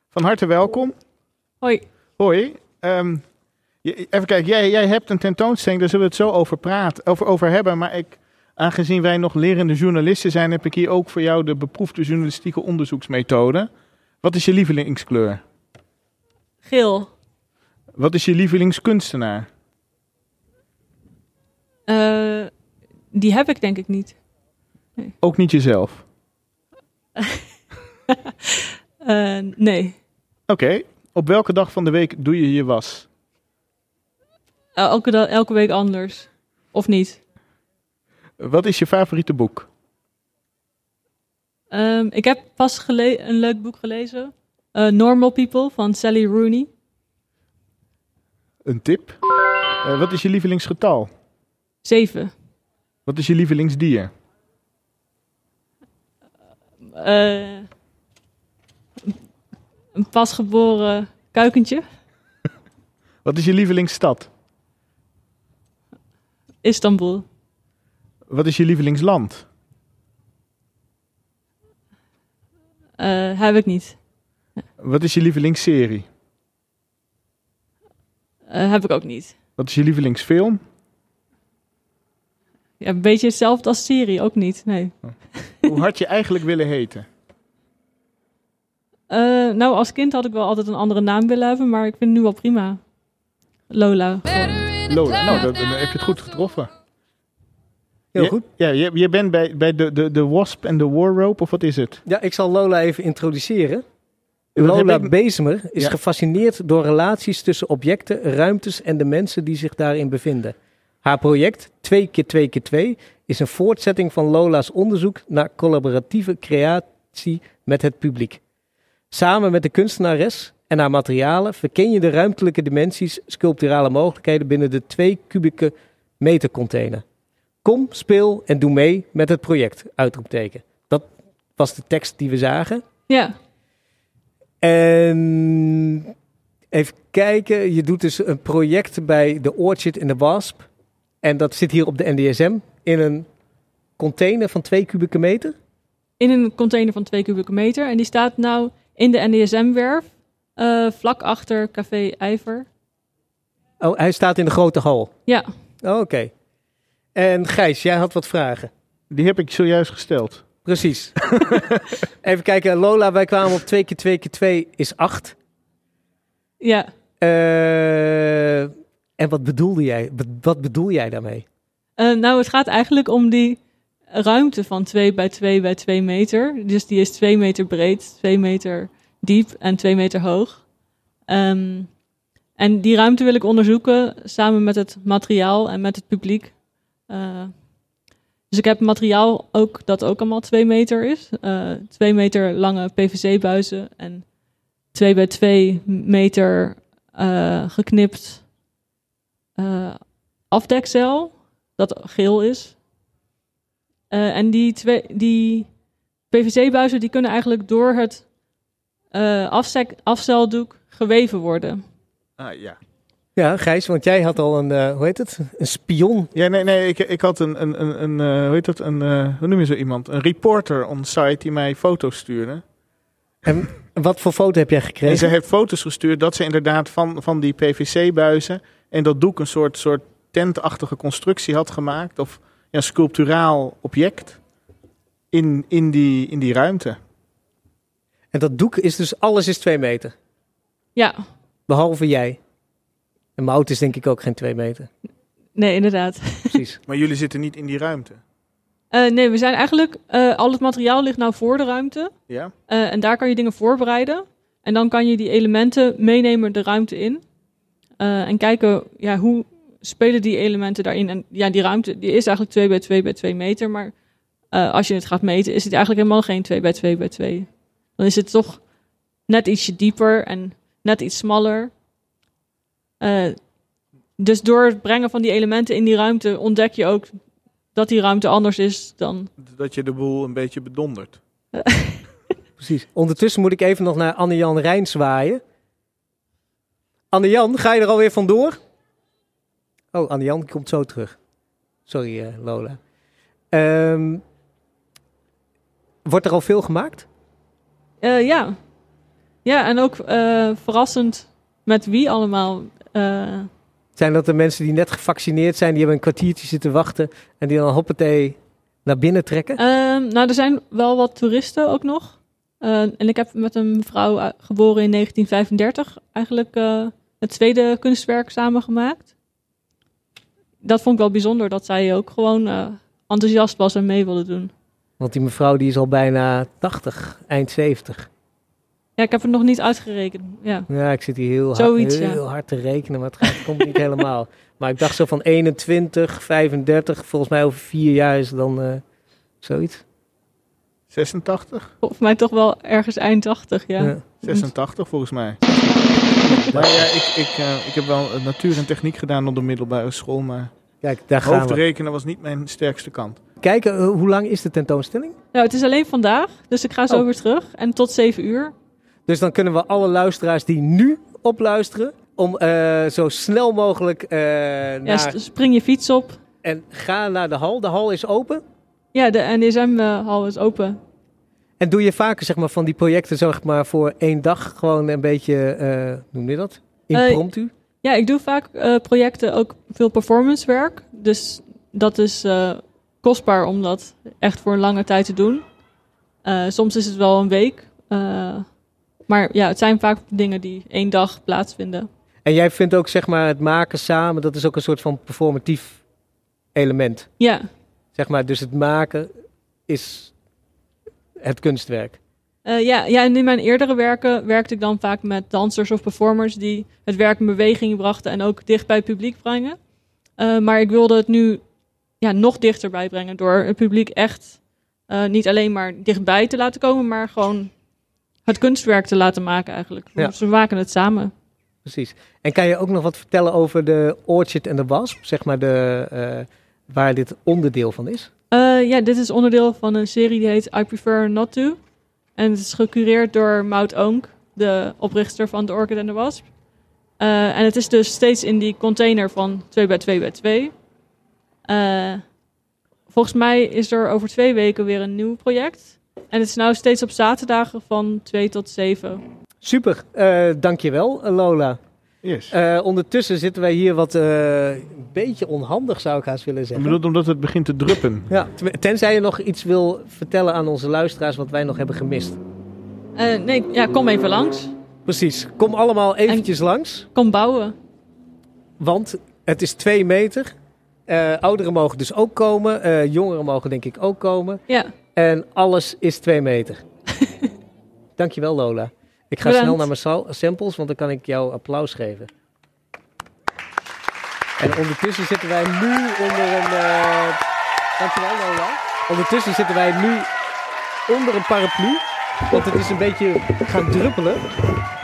Speaker 6: Van harte welkom.
Speaker 9: Hoi.
Speaker 6: Hoi. Ehm, even kijken, jij, jij hebt een tentoonstelling, daar zullen we het zo over, praten, over, over hebben. Maar ik, aangezien wij nog lerende journalisten zijn, heb ik hier ook voor jou de beproefde journalistieke onderzoeksmethode. Wat is je lievelingskleur?
Speaker 9: Geel.
Speaker 6: Wat is je lievelingskunstenaar?
Speaker 9: Eh, die heb ik denk ik niet.
Speaker 6: Ook niet jezelf.
Speaker 9: Eh, nee.
Speaker 6: Oké. Op welke dag van de week doe je je was?
Speaker 9: Eh, elke, elke week anders. Of niet.
Speaker 6: Wat is je favoriete boek?
Speaker 9: Ehm, ik heb pas gele- een leuk boek gelezen. Eh, Normal People van Sally Rooney.
Speaker 6: Een tip? Wat is je lievelingsgetal?
Speaker 9: Zeven.
Speaker 6: Wat is je lievelingsdier?
Speaker 9: Eh, een pasgeboren kuikentje.
Speaker 6: Wat is je lievelingsstad?
Speaker 9: Istanbul.
Speaker 6: Wat is je lievelingsland?
Speaker 9: Eh, heb ik niet.
Speaker 6: Wat is je lievelingsserie?
Speaker 9: Eh, heb ik ook niet.
Speaker 6: Wat is je lievelingsfilm?
Speaker 9: Ja, een beetje hetzelfde als Siri, ook niet. Nee.
Speaker 6: Hoe had je eigenlijk willen heten?
Speaker 9: Eh, nou, als kind had ik wel altijd een andere naam willen hebben, maar ik vind het nu wel prima. Lola. gewoon.
Speaker 6: Lola. Nou, dat- dan heb je het goed getroffen.
Speaker 5: Heel
Speaker 6: Je-
Speaker 5: goed.
Speaker 6: Ja, je, je bent bij, bij de, de, de Wasp en de Warrope, of wat is het?
Speaker 5: Ja, ik zal Lola even introduceren. Lola
Speaker 6: ik-
Speaker 5: Bezemer is
Speaker 6: Ja.
Speaker 5: gefascineerd door relaties tussen objecten, ruimtes en de mensen die zich daarin bevinden. Haar project 2 keer 2 keer 2 is een voortzetting van Lola's onderzoek naar collaboratieve creatie met het publiek. Samen met de kunstenares en haar materialen verken je de ruimtelijke dimensies, sculpturale mogelijkheden binnen de 2 kubieke meter container. Kom, speel en doe mee met het project, uitroepteken. Dat was de tekst die we zagen.
Speaker 9: Ja,
Speaker 5: En even kijken, je doet dus een project bij de Orchid in de Wasp. En dat zit hier op de NDSM in een container van 2 kubieke meter.
Speaker 9: in een container van 2 kubieke meter. En die staat nou in de NDSM-werf, eh, vlak achter Café IJver.
Speaker 5: Oh, hij staat in de grote hal.
Speaker 9: Ja,
Speaker 5: Oh, Oké. En Gijs, jij had wat vragen.
Speaker 6: Die heb ik zojuist gesteld.
Speaker 5: Precies. even kijken, Lola, wij kwamen op 2 keer 2 keer 2 is 8.
Speaker 9: ja.
Speaker 5: Eh, en wat bedoelde jij? Wat- bedoel jij daarmee?
Speaker 9: Eh, nou, het gaat eigenlijk om die ruimte van 2 bij 2 bij 2 meter. Dus die is 2 meter breed, 2 meter diep en 2 meter hoog. Ehm, en die ruimte wil ik onderzoeken samen met het materiaal en met het publiek. Eh, dus ik heb materiaal ook dat ook allemaal 2 meter is. Eh 2 meter lange PVC-buizen en 2 bij 2 meter eh, geknipt eh, afdekcel dat geel is. Eh, en die, twee, die PVC-buizen die kunnen eigenlijk door het eh afzek, afceldoek geweven worden.
Speaker 6: Ah, ja.
Speaker 5: Ja, Gijs, want jij had al een, eh, hoe heet het? Een spion.
Speaker 6: Ja, nee, nee, ik, ik had een, een, een, een eh, hoe heet dat, een, eh, hoe noem je zo iemand? Een reporter on site die mij foto's stuurde.
Speaker 5: En wat voor foto heb jij
Speaker 6: En
Speaker 5: gekregen?
Speaker 6: ze heeft foto's gestuurd dat ze inderdaad van, van die PVC-buizen en dat doek een soort, soort tentachtige constructie had gemaakt. Of ja, sculpturaal object in, in, die, in die ruimte.
Speaker 5: En dat doek is dus, alles is 2 meter.
Speaker 9: Ja,
Speaker 5: Behalve jij. En mijn auto is denk ik ook geen 2 meter.
Speaker 9: nee, inderdaad.
Speaker 5: Precies.
Speaker 6: Maar jullie zitten niet in die ruimte.
Speaker 9: Eh, nee, we zijn eigenlijk, eh, al het materiaal ligt nou voor de ruimte.
Speaker 6: Ja?
Speaker 9: Eh, en daar kan je dingen voorbereiden. En dan kan je die elementen meenemen de ruimte in. En kijken, ja, hoe spelen die elementen daarin? En ja, die ruimte die is eigenlijk 2 bij 2 bij 2 meter. Maar als je het gaat meten, is het eigenlijk helemaal geen 2 bij 2 bij 2. Dan is het toch net ietsje dieper en net iets smaller. Dus door het brengen van die elementen in die ruimte ontdek je ook dat die ruimte anders is dan.
Speaker 6: Dat je de boel een beetje bedondert.
Speaker 5: Precies. Ondertussen moet ik even nog naar Anne-Jan Rijn zwaaien. Anne-Jan, ga je er alweer vandoor? Oh, Anne-Jan komt zo terug. Sorry, eh, Lola. Ehm, wordt er al veel gemaakt?
Speaker 9: Eh, ja. Ja, en ook eh, verrassend met wie allemaal.
Speaker 5: Zijn dat de mensen die net gevaccineerd zijn, die hebben een kwartiertje zitten wachten en die dan hoppatee naar binnen trekken?
Speaker 9: ehm, nou, er zijn wel wat toeristen ook nog. Eh, en ik heb met een mevrouw eh, geboren in 1935 eigenlijk eh, het tweede kunstwerk samengemaakt. Dat vond ik wel bijzonder dat zij ook gewoon eh, enthousiast was en mee wilde doen.
Speaker 5: Want die mevrouw die is al bijna 80, eind 70.
Speaker 9: Ja, ik heb het nog niet uitgerekend. Ja.
Speaker 5: Ja, ik zit hier heel, hard, heel
Speaker 9: ja.
Speaker 5: hard te rekenen, maar het gaat, komt niet helemaal. Maar ik dacht zo van 21, 35, volgens mij over vier jaar is het dan eh, zoiets.
Speaker 6: 86?
Speaker 9: Volgens mij toch wel ergens eind 80, ja.
Speaker 5: Ja.
Speaker 6: 86 volgens mij. Maar ja, ik, ik, eh, ik heb wel eh, natuur en techniek gedaan op de middelbare school, maar
Speaker 5: Kijk, daar gaan we.
Speaker 6: hoofdrekenen was niet mijn sterkste kant.
Speaker 5: Kijken, hoe lang is de tentoonstelling?
Speaker 9: Nou, het is alleen vandaag, dus ik ga zo
Speaker 5: Oh.
Speaker 9: weer terug. En tot 7 uur.
Speaker 5: Dus dan kunnen we alle luisteraars die nu opluisteren, om eh, zo snel mogelijk eh,
Speaker 9: Ja,
Speaker 5: naar...
Speaker 9: st- spring je fiets op.
Speaker 5: En ga naar de hal. De hal is open.
Speaker 9: Ja, de NDSM-hal is open.
Speaker 5: En doe je vaker zeg maar, van die projecten zeg maar, voor één dag gewoon een beetje, eh, hoe noem je dat? Impromptu?
Speaker 9: Ja, ik doe vaak eh, projecten, ook veel performance werk. Dus dat is eh, kostbaar om dat echt voor een lange tijd te doen. Eh, soms is het wel een week. Maar ja, het zijn vaak dingen die één dag plaatsvinden.
Speaker 5: En jij vindt ook zeg maar, het maken samen, dat is ook een soort van performatief element.
Speaker 9: Ja,
Speaker 5: Zeg maar, dus het maken is het kunstwerk.
Speaker 9: Eh, ja, ja, en in mijn eerdere werken werkte ik dan vaak met dansers of performers die het werk in beweging brachten en ook dicht bij het publiek brengen. Eh, maar ik wilde het nu ja, nog dichterbij brengen door het publiek echt eh, niet alleen maar dichtbij te laten komen, maar gewoon het kunstwerk te laten maken eigenlijk.
Speaker 5: Ja.
Speaker 9: We maken het samen.
Speaker 5: Precies. En kan je ook nog wat vertellen over de Orchid en de Wasp? Zeg maar de, eh, waar dit onderdeel van is?
Speaker 9: Eh, ja, dit is onderdeel van een serie die heet I Prefer Not To. En het is gecureerd door Maud Oonk, de oprichter van The Orchid and the Wasp. Eh, en het is dus steeds in die container van 2 bij 2 bij 2. Eh, volgens mij is er over twee weken weer een nieuw project. En het is nou steeds op zaterdagen van 2 tot 7.
Speaker 5: Super, eh dankjewel Lola.
Speaker 6: Yes.
Speaker 5: Eh, ondertussen zitten wij hier wat eh, een beetje onhandig zou ik haast willen
Speaker 6: Ik
Speaker 5: zeggen.
Speaker 6: bedoel, omdat het begint te druppen.
Speaker 5: Ja, ten- tenzij je nog iets wil vertellen aan onze luisteraars wat wij nog hebben gemist.
Speaker 9: Eh, nee, ja, kom even langs.
Speaker 5: Precies, kom allemaal eventjes langs,
Speaker 9: Kom bouwen.
Speaker 5: want het is twee meter. Eh, ouderen mogen dus ook komen, eh, jongeren mogen denk ik ook komen.
Speaker 9: Ja,
Speaker 5: En alles is twee meter. Dankjewel Lola. Ik ga
Speaker 9: Bedankt.
Speaker 5: snel naar mijn samples, want dan kan ik jou applaus geven. En ondertussen zitten wij nu onder een... eh, Dankjewel Lola. Ondertussen zitten wij nu onder een paraplu. Want het is een beetje gaan druppelen.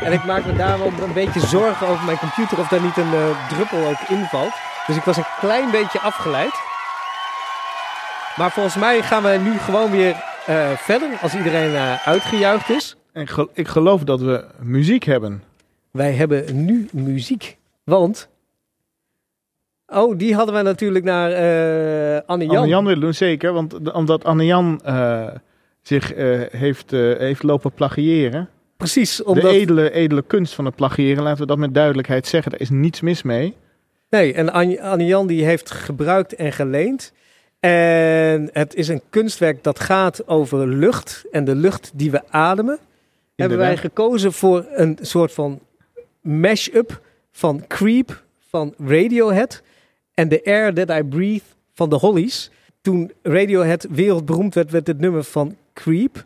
Speaker 5: En ik maak me daar wel een beetje zorgen over mijn computer of daar niet een eh, druppel ook invalt. Dus ik was een klein beetje afgeleid. Maar volgens mij gaan we nu gewoon weer eh, verder als iedereen eh, uitgejuicht is.
Speaker 6: En ik geloof dat we muziek hebben.
Speaker 5: Wij hebben nu muziek. Want. Oh, die hadden we natuurlijk naar eh Anne Jan.
Speaker 6: Anne-Jan willen doen, zeker. Want de- omdat Anne-Jan eh, zich eh, heeft, eh, heeft lopen plagiëren.
Speaker 5: Precies,
Speaker 6: De
Speaker 5: omdat.
Speaker 6: edele, edele kunst van het plagiëren, laten we dat met duidelijkheid zeggen. Daar is niets mis mee.
Speaker 5: Nee, en Anne, Anne Jan die heeft gebruikt en geleend. En het is een kunstwerk dat gaat over lucht en de lucht die we ademen. Hebben wij gekozen voor een soort van mash-up van Creep van Radiohead en The Air That I Breathe van de Hollies. Toen Radiohead wereldberoemd werd met het nummer van Creep,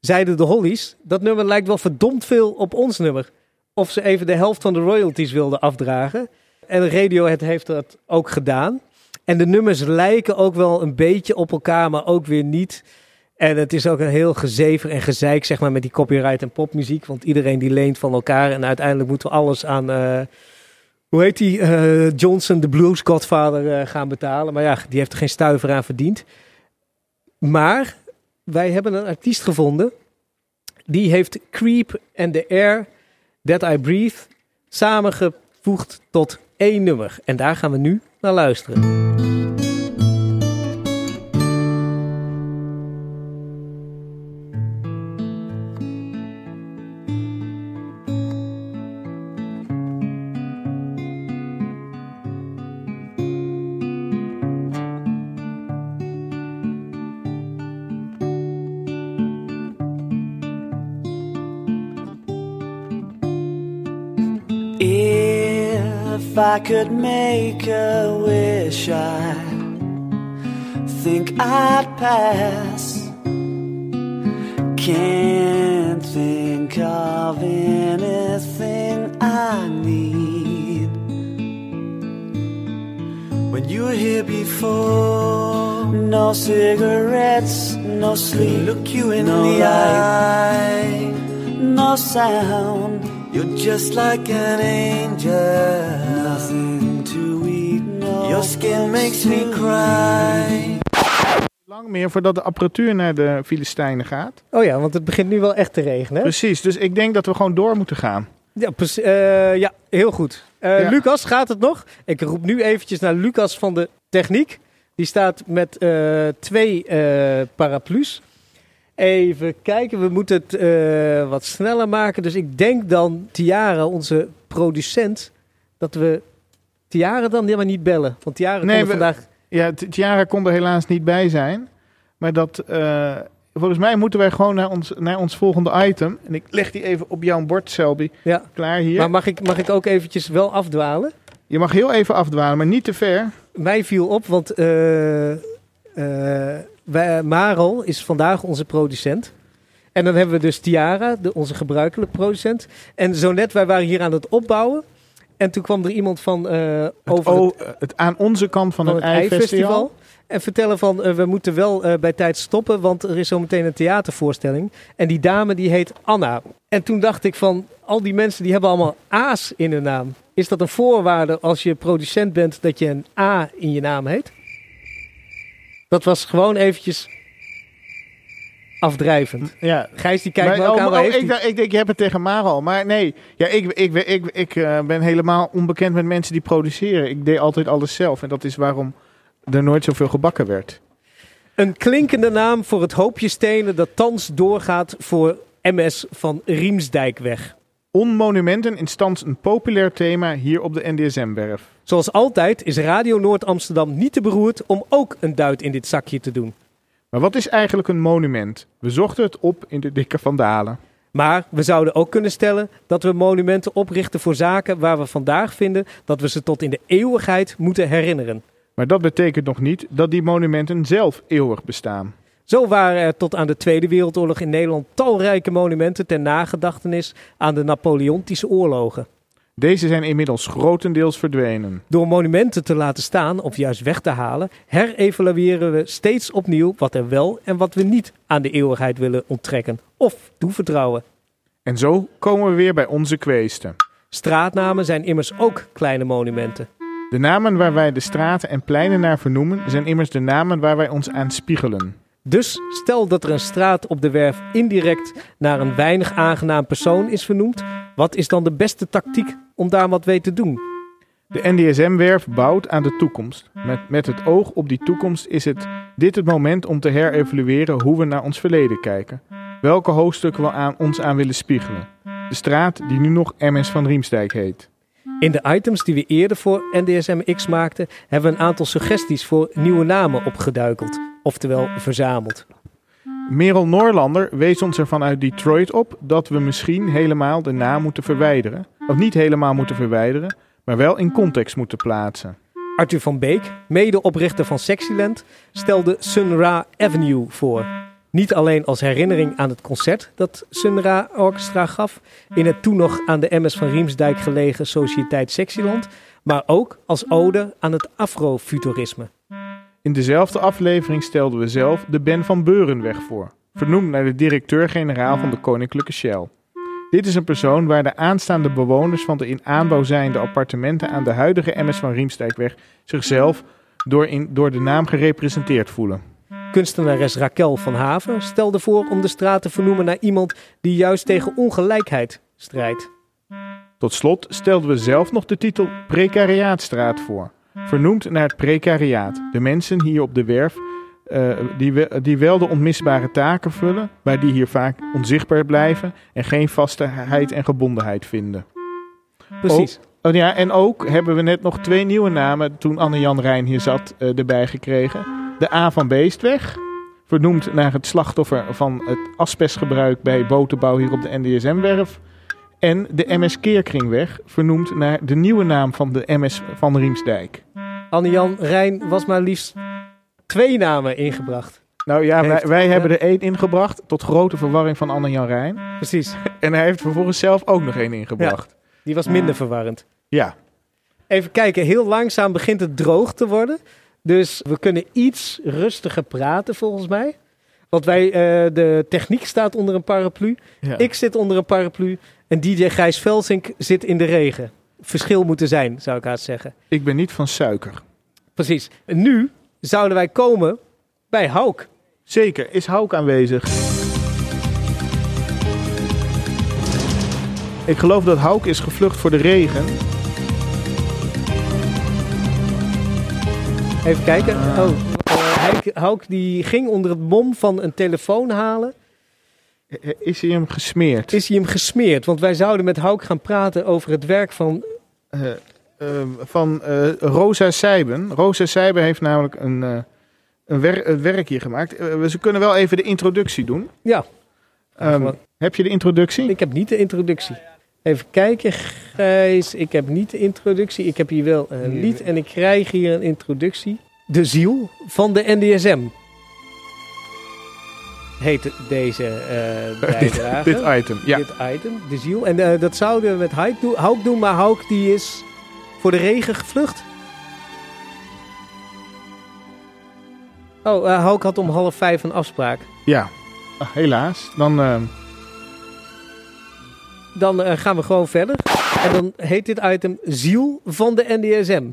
Speaker 5: zeiden de Hollies, dat nummer lijkt wel verdomd veel op ons nummer. Of ze even de helft van de royalties wilden afdragen. En Radiohead heeft dat ook gedaan. En de nummers lijken ook wel een beetje op elkaar, maar ook weer niet. En het is ook een heel gezever en gezeik, zeg maar, met die copyright en popmuziek. Want iedereen die leent van elkaar. En uiteindelijk moeten we alles aan, eh, hoe heet die, eh, Johnson, de Blues Godfather, eh, gaan betalen. Maar ja, die heeft er geen stuiver aan verdiend. Maar wij hebben een artiest gevonden. Die heeft Creep and the Air That I Breathe samengevoegd tot één nummer. En daar gaan we nu naar luisteren.
Speaker 10: If I could make a wish, I think I'd pass can't think of anything I need. When you were here before, no cigarettes, no sleep. Look you in
Speaker 11: No
Speaker 10: the
Speaker 11: light.
Speaker 10: eye, no sound. You're just like an angel. Your skin makes me cry.
Speaker 6: Lang meer voordat de apparatuur naar de Filistijnen gaat.
Speaker 5: Oh ja, want het begint nu wel echt te regenen.
Speaker 6: Precies, dus ik denk dat we gewoon door moeten gaan.
Speaker 5: Ja, eh, ja heel goed. Eh,
Speaker 6: Ja.
Speaker 5: Lucas, gaat het nog? Ik roep nu eventjes naar Lucas van de techniek. Die staat met eh, twee eh, paraplu's. Even kijken, we moeten het eh, wat sneller maken. Dus ik denk dan Tiara, onze producent, dat we Tiara dan helemaal niet bellen. Want Tiara
Speaker 6: Nee,
Speaker 5: kon
Speaker 6: we-
Speaker 5: vandaag...
Speaker 6: Ja, Tiara kon er helaas niet bij zijn. Maar dat, eh, volgens mij moeten wij gewoon naar ons, naar ons volgende item. En ik leg die even op jouw bord, Selby.
Speaker 5: Ja.
Speaker 6: Klaar hier.
Speaker 5: Maar mag ik, mag ik ook eventjes wel afdwalen?
Speaker 6: Je mag heel even afdwalen, maar niet te ver.
Speaker 5: Mij viel op, want wij, Marel is vandaag onze producent. En dan hebben we dus Tiara, de, onze gebruikelijke producent. En zo net, wij waren hier aan het opbouwen. En toen kwam er iemand van eh, over het,
Speaker 6: het aan onze kant van,
Speaker 5: van
Speaker 6: het,
Speaker 5: het
Speaker 6: ei-festival.
Speaker 5: En vertellen van, eh, we moeten wel eh, bij tijd stoppen, want er is zo meteen een theatervoorstelling. En die dame die heet Anna. En toen dacht ik van, al die mensen die hebben allemaal A's in hun naam. Is dat een voorwaarde als je producent bent dat je een A in je naam heet? Dat was gewoon eventjes afdrijvend.
Speaker 6: Ja.
Speaker 5: Gijs die kijkt
Speaker 6: Maar-
Speaker 5: me ook
Speaker 6: oh,
Speaker 5: aan.
Speaker 6: oh, ik,
Speaker 5: die-
Speaker 6: ik denk, je hebt het tegen Marel. Maar nee, ja, ik, ik, ik, ik, eh, ben helemaal onbekend met mensen die produceren. Ik deed altijd alles zelf. En dat is waarom er nooit zoveel gebakken werd.
Speaker 5: Een klinkende naam voor het hoopje stenen dat thans doorgaat voor MS van Riemsdijkweg.
Speaker 6: Onmonumenten in stand een populair thema hier op de NDSM-werf.
Speaker 5: Zoals altijd is Radio Noord Amsterdam niet te beroerd om ook een duit in dit zakje te doen.
Speaker 6: Maar wat is eigenlijk een monument? We zochten het op in de dikke vandalen.
Speaker 5: Maar we zouden ook kunnen stellen dat we monumenten oprichten voor zaken waar we vandaag vinden dat we ze tot in de eeuwigheid moeten herinneren.
Speaker 6: Maar dat betekent nog niet dat die monumenten zelf eeuwig bestaan.
Speaker 5: Zo waren er tot aan de Tweede Wereldoorlog in Nederland talrijke monumenten ter nagedachtenis aan de Napoleontische oorlogen.
Speaker 6: Deze zijn inmiddels grotendeels verdwenen.
Speaker 5: Door monumenten te laten staan of juist weg te halen, herevalueren we steeds opnieuw wat er wel en wat we niet aan de eeuwigheid willen onttrekken of toevertrouwen.
Speaker 6: En zo komen we weer bij onze kweesten.
Speaker 5: Straatnamen zijn immers ook kleine monumenten.
Speaker 6: De namen waar wij de straten en pleinen naar vernoemen, zijn immers de namen waar wij ons aan spiegelen.
Speaker 5: Dus stel dat er een straat op de werf indirect naar een weinig aangenaam persoon is vernoemd, wat is dan de beste tactiek om daar wat mee te doen?
Speaker 6: De NDSM-werf bouwt aan de toekomst. Met, met het oog op die toekomst is het dit het moment om te herevalueren hoe we naar ons verleden kijken. Welke hoofdstukken we aan ons aan willen spiegelen. De straat die nu nog MS van Riemsdijk heet.
Speaker 5: In de items die we eerder voor NDSM-X maakten, hebben we een aantal suggesties voor nieuwe namen opgeduikeld, oftewel verzameld.
Speaker 6: Merel Noorlander wees ons er vanuit Detroit op dat we misschien helemaal de naam moeten verwijderen. Of niet helemaal moeten verwijderen, maar wel in context moeten plaatsen.
Speaker 5: Arthur van Beek, medeoprichter van Sexyland, stelde Sun Ra Avenue voor. Niet alleen als herinnering aan het concert dat Sun Ra Orchestra gaf in het toen nog aan de MS van Riemsdijk gelegen Sociëteit Sexyland, maar ook als ode aan het afrofuturisme.
Speaker 6: In dezelfde aflevering stelden we zelf de Ben van Beurenweg voor, vernoemd naar de directeur-generaal van de Koninklijke Shell. Dit is een persoon waar de aanstaande bewoners van de in aanbouw zijnde appartementen aan de huidige MS van Riemsdijkweg zichzelf door, in, door de naam gerepresenteerd voelen.
Speaker 5: Kunstenares Raquel van Haven stelde voor om de straat te vernoemen naar iemand die juist tegen ongelijkheid strijdt.
Speaker 6: Tot slot stelden we zelf nog de titel Precariaatstraat voor, vernoemd naar het precariaat, de mensen hier op de werf eh, die, we, die wel de onmisbare taken vullen, maar die hier vaak onzichtbaar blijven en geen vastheid en gebondenheid vinden.
Speaker 5: Precies.
Speaker 6: Oh, oh ja, en ook hebben we net nog twee nieuwe namen toen Anne-Jan Rijn hier zat eh, erbij gekregen. De A van Beestweg, vernoemd naar het slachtoffer van het asbestgebruik bij botenbouw hier op de NDSM-werf. En de MS Keerkringweg, vernoemd naar de nieuwe naam van de MS van Riemsdijk.
Speaker 5: Anne-Jan Rijn was maar liefst twee namen ingebracht.
Speaker 6: Nou ja, wij, hebben er één ingebracht, tot grote verwarring van Anne Jan Rijn.
Speaker 5: Precies.
Speaker 6: En hij heeft vervolgens zelf ook nog één ingebracht.
Speaker 5: Die was minder verwarrend.
Speaker 6: Ja.
Speaker 5: Even kijken, heel langzaam begint het droog te worden. Dus we kunnen iets rustiger praten volgens mij. Want wij, eh, de techniek staat onder een paraplu.
Speaker 6: ja.
Speaker 5: Ik zit onder een paraplu. En DJ Gijs Velsink zit in de regen. Verschil moet er zijn, zou ik haast zeggen.
Speaker 6: Ik ben niet van suiker.
Speaker 5: Precies. En nu zouden wij komen bij Hauk.
Speaker 6: Zeker, is Hauk aanwezig? Ik geloof dat Hauk is gevlucht voor de regen.
Speaker 5: Even kijken. Oh, eh, Hauk die ging onder het mom van een telefoon halen.
Speaker 6: Is hij hem gesmeerd?
Speaker 5: Is hij hem gesmeerd? Want wij zouden met Hauk gaan praten over het werk van...
Speaker 6: Eh, eh, van eh, Rosa Seiben. Rosa Seiben heeft namelijk een, eh, een, wer- een werk hier gemaakt. We- ze kunnen wel even de introductie doen.
Speaker 5: Ja,
Speaker 6: Ehm, heb je de introductie?
Speaker 5: ik heb niet de introductie. Even kijken, Gijs. Ik heb niet de introductie. Ik heb hier wel een lied en ik krijg hier een introductie. De ziel van de NDSM. Heet deze eh bijdrage.
Speaker 6: Dit item, ja.
Speaker 5: Dit item, de ziel. En eh, dat zouden we met Hauk doen, Hauk doen, maar Hauk die is voor de regen gevlucht. Oh, eh Hauk had om half vijf een afspraak.
Speaker 6: Ja, Ah, helaas. Dan
Speaker 5: Dan gaan we gewoon verder. En dan heet dit item Ziel van de NDSM.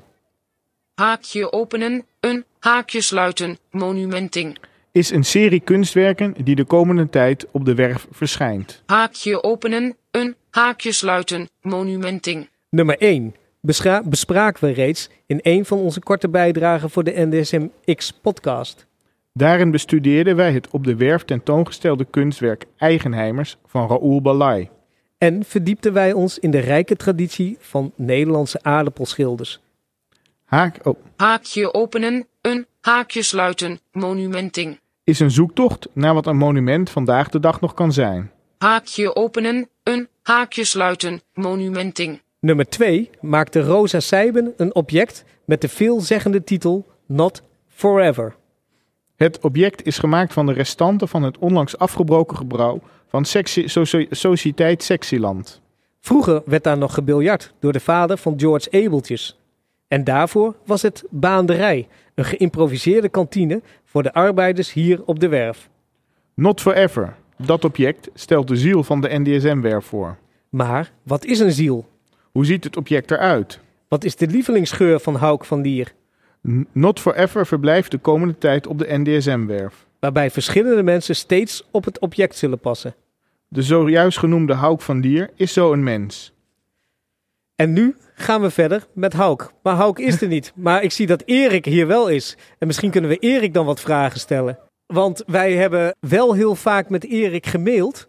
Speaker 3: Haakje openen, een haakje sluiten, monumenting.
Speaker 6: Is een serie kunstwerken die de komende tijd op de werf verschijnt.
Speaker 3: Haakje openen, een haakje sluiten, monumenting.
Speaker 5: Nummer 1. bespraken we reeds in een van onze korte bijdragen voor de NDSM X podcast.
Speaker 6: Daarin bestudeerden wij het op de werf tentoongestelde kunstwerk Eigenheimers van Raoul Balai.
Speaker 5: En verdiepten wij ons in de rijke traditie van Nederlandse aardappelschilders.
Speaker 6: Haak oh,
Speaker 3: Haakje openen, een haakje sluiten, monumenting.
Speaker 6: Is een zoektocht naar wat een monument vandaag de dag nog kan zijn.
Speaker 3: Haakje openen, een haakje sluiten, monumenting.
Speaker 5: Nummer 2 maakte Rosa Seiben een object met de veelzeggende titel Not Forever.
Speaker 6: Het object is gemaakt van de restanten van het onlangs afgebroken gebouw van Sexy, Soci- Sociëteit Sexyland.
Speaker 5: Vroeger werd daar nog gebiljart door de vader van George Abeltjes. En daarvoor was het baanderij, een geïmproviseerde kantine voor de arbeiders hier op de werf.
Speaker 6: Not Forever. Dat object stelt de ziel van de NDSM-werf voor.
Speaker 5: Maar wat is een ziel?
Speaker 6: Hoe ziet het object eruit?
Speaker 5: Wat is de lievelingsgeur van Hauk van Lier?
Speaker 6: N- Not Forever verblijft de komende tijd op de NDSM-werf.
Speaker 5: Waarbij verschillende mensen steeds op het object zullen passen.
Speaker 6: De zojuist genoemde Hauk van Lier is zo een mens.
Speaker 5: En nu gaan we verder met Hauk. Maar Hauk is er niet. Maar ik zie dat Erik hier wel is. En misschien kunnen we Erik dan wat vragen stellen. Want wij hebben wel heel vaak met Erik gemaild.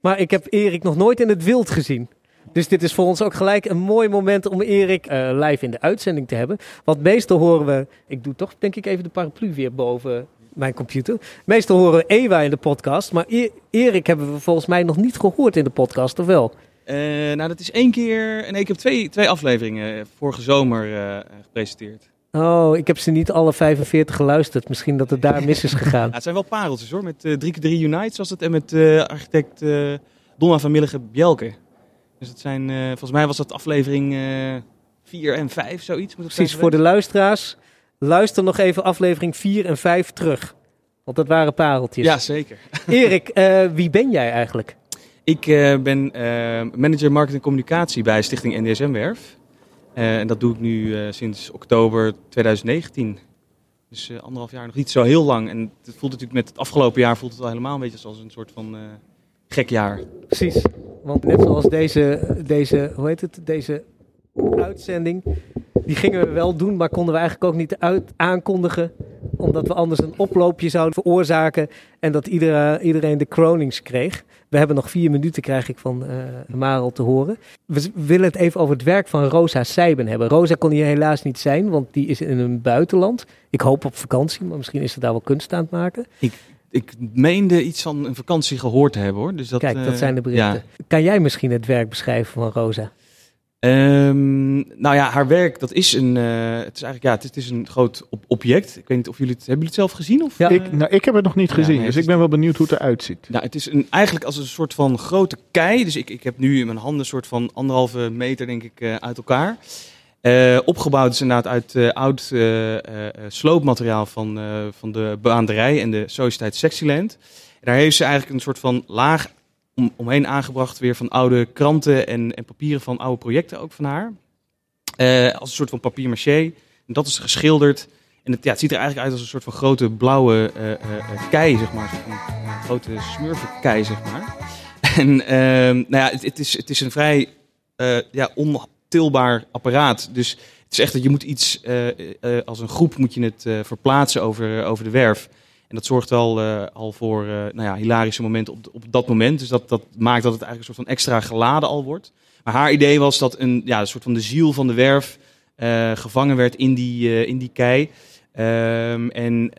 Speaker 5: Maar ik heb Erik nog nooit in het wild gezien. Dus dit is voor ons ook gelijk een mooi moment om Erik eh, live in de uitzending te hebben. Want meestal horen we... Ik doe toch denk ik even de paraplu weer boven mijn computer. Meestal horen we Ewa in de podcast. Maar E- Erik hebben we volgens mij nog niet gehoord in de podcast, of wel?
Speaker 11: Eh, nou, dat is één keer. En ik heb twee, twee afleveringen eh, vorige zomer eh, gepresenteerd.
Speaker 5: Oh, ik heb ze niet alle 45 geluisterd. Misschien dat het daar mis is gegaan.
Speaker 11: Ja, het zijn wel pareltjes hoor. Met eh 3 keer 3 Unites was het. En met architect Donna van Millige Bjelke. Dus het zijn, volgens mij was dat aflevering 4 en 5, zoiets. Moet
Speaker 5: Precies, voor de luisteraars. Luister nog even aflevering 4 en 5 terug. Want dat waren pareltjes.
Speaker 11: Ja, zeker.
Speaker 5: Erik, wie ben jij eigenlijk?
Speaker 11: Ik eh, ben eh, manager marketing en communicatie bij Stichting NDSM Werf. Eh, en dat doe ik nu sinds oktober 2019. Dus anderhalf jaar nog niet zo heel lang. En het voelt natuurlijk met het afgelopen jaar voelt het al helemaal een beetje zoals een soort van gek jaar.
Speaker 5: Precies. Want net zoals deze, deze, hoe heet het, deze uitzending, die gingen we wel doen, maar konden we eigenlijk ook niet aankondigen, omdat we anders een oploopje zouden veroorzaken en dat iedere, iedereen de Kronings kreeg. We hebben nog vier minuten, krijg ik van eh Marel te horen. We willen het even over het werk van Rosa Seiben hebben. Rosa kon hier helaas niet zijn, want die is in een buitenland. Ik hoop op vakantie, maar misschien is ze daar wel kunst aan het maken.
Speaker 11: Ik meende iets van een vakantie gehoord te hebben hoor. Dus dat,
Speaker 5: Kijk, dat
Speaker 11: eh,
Speaker 5: zijn de berichten.
Speaker 11: ja.
Speaker 5: Kan jij misschien het werk beschrijven van Rosa?
Speaker 11: Ehm, nou ja, haar werk, dat is een, eh, het is eigenlijk, ja, het is, het is een groot object. Ik weet niet of jullie het, hebben jullie het zelf gezien? Of, eh?
Speaker 6: Ik, nou, ik heb het nog niet
Speaker 11: Ja,
Speaker 6: gezien,
Speaker 11: nee,
Speaker 6: dus ik ben wel benieuwd hoe het eruit ziet.
Speaker 11: Nou, het is een, eigenlijk als een soort van grote kei. Dus ik, ik heb nu in mijn handen een soort van anderhalve meter, denk ik, eh, uit elkaar. Opgebouwd is inderdaad uit oud sloopmateriaal van, van de beaanderij en de Sociëteit Sexyland. En daar heeft ze eigenlijk een soort van laag om, omheen aangebracht weer van oude kranten en, en papieren van oude projecten ook van haar. Eh, als een soort van papier-maché. En dat is geschilderd. En het, ja, het ziet er eigenlijk uit als een soort van grote blauwe eh, eh, kei, zeg maar. Een grote smurfenkei, zeg maar. En ehm, nou ja, het, is, het is een vrij ja, ontilbaar apparaat. Dus het is echt dat je moet iets, als een groep moet je het verplaatsen over, over de werf. En dat zorgt wel eh, al voor eh, nou ja, hilarische momenten op, op dat moment. Dus dat, dat maakt dat het eigenlijk een soort van extra geladen al wordt. Maar haar idee was dat een, ja, een soort van de ziel van de werf eh, gevangen werd in die, in die kei. Ehm, en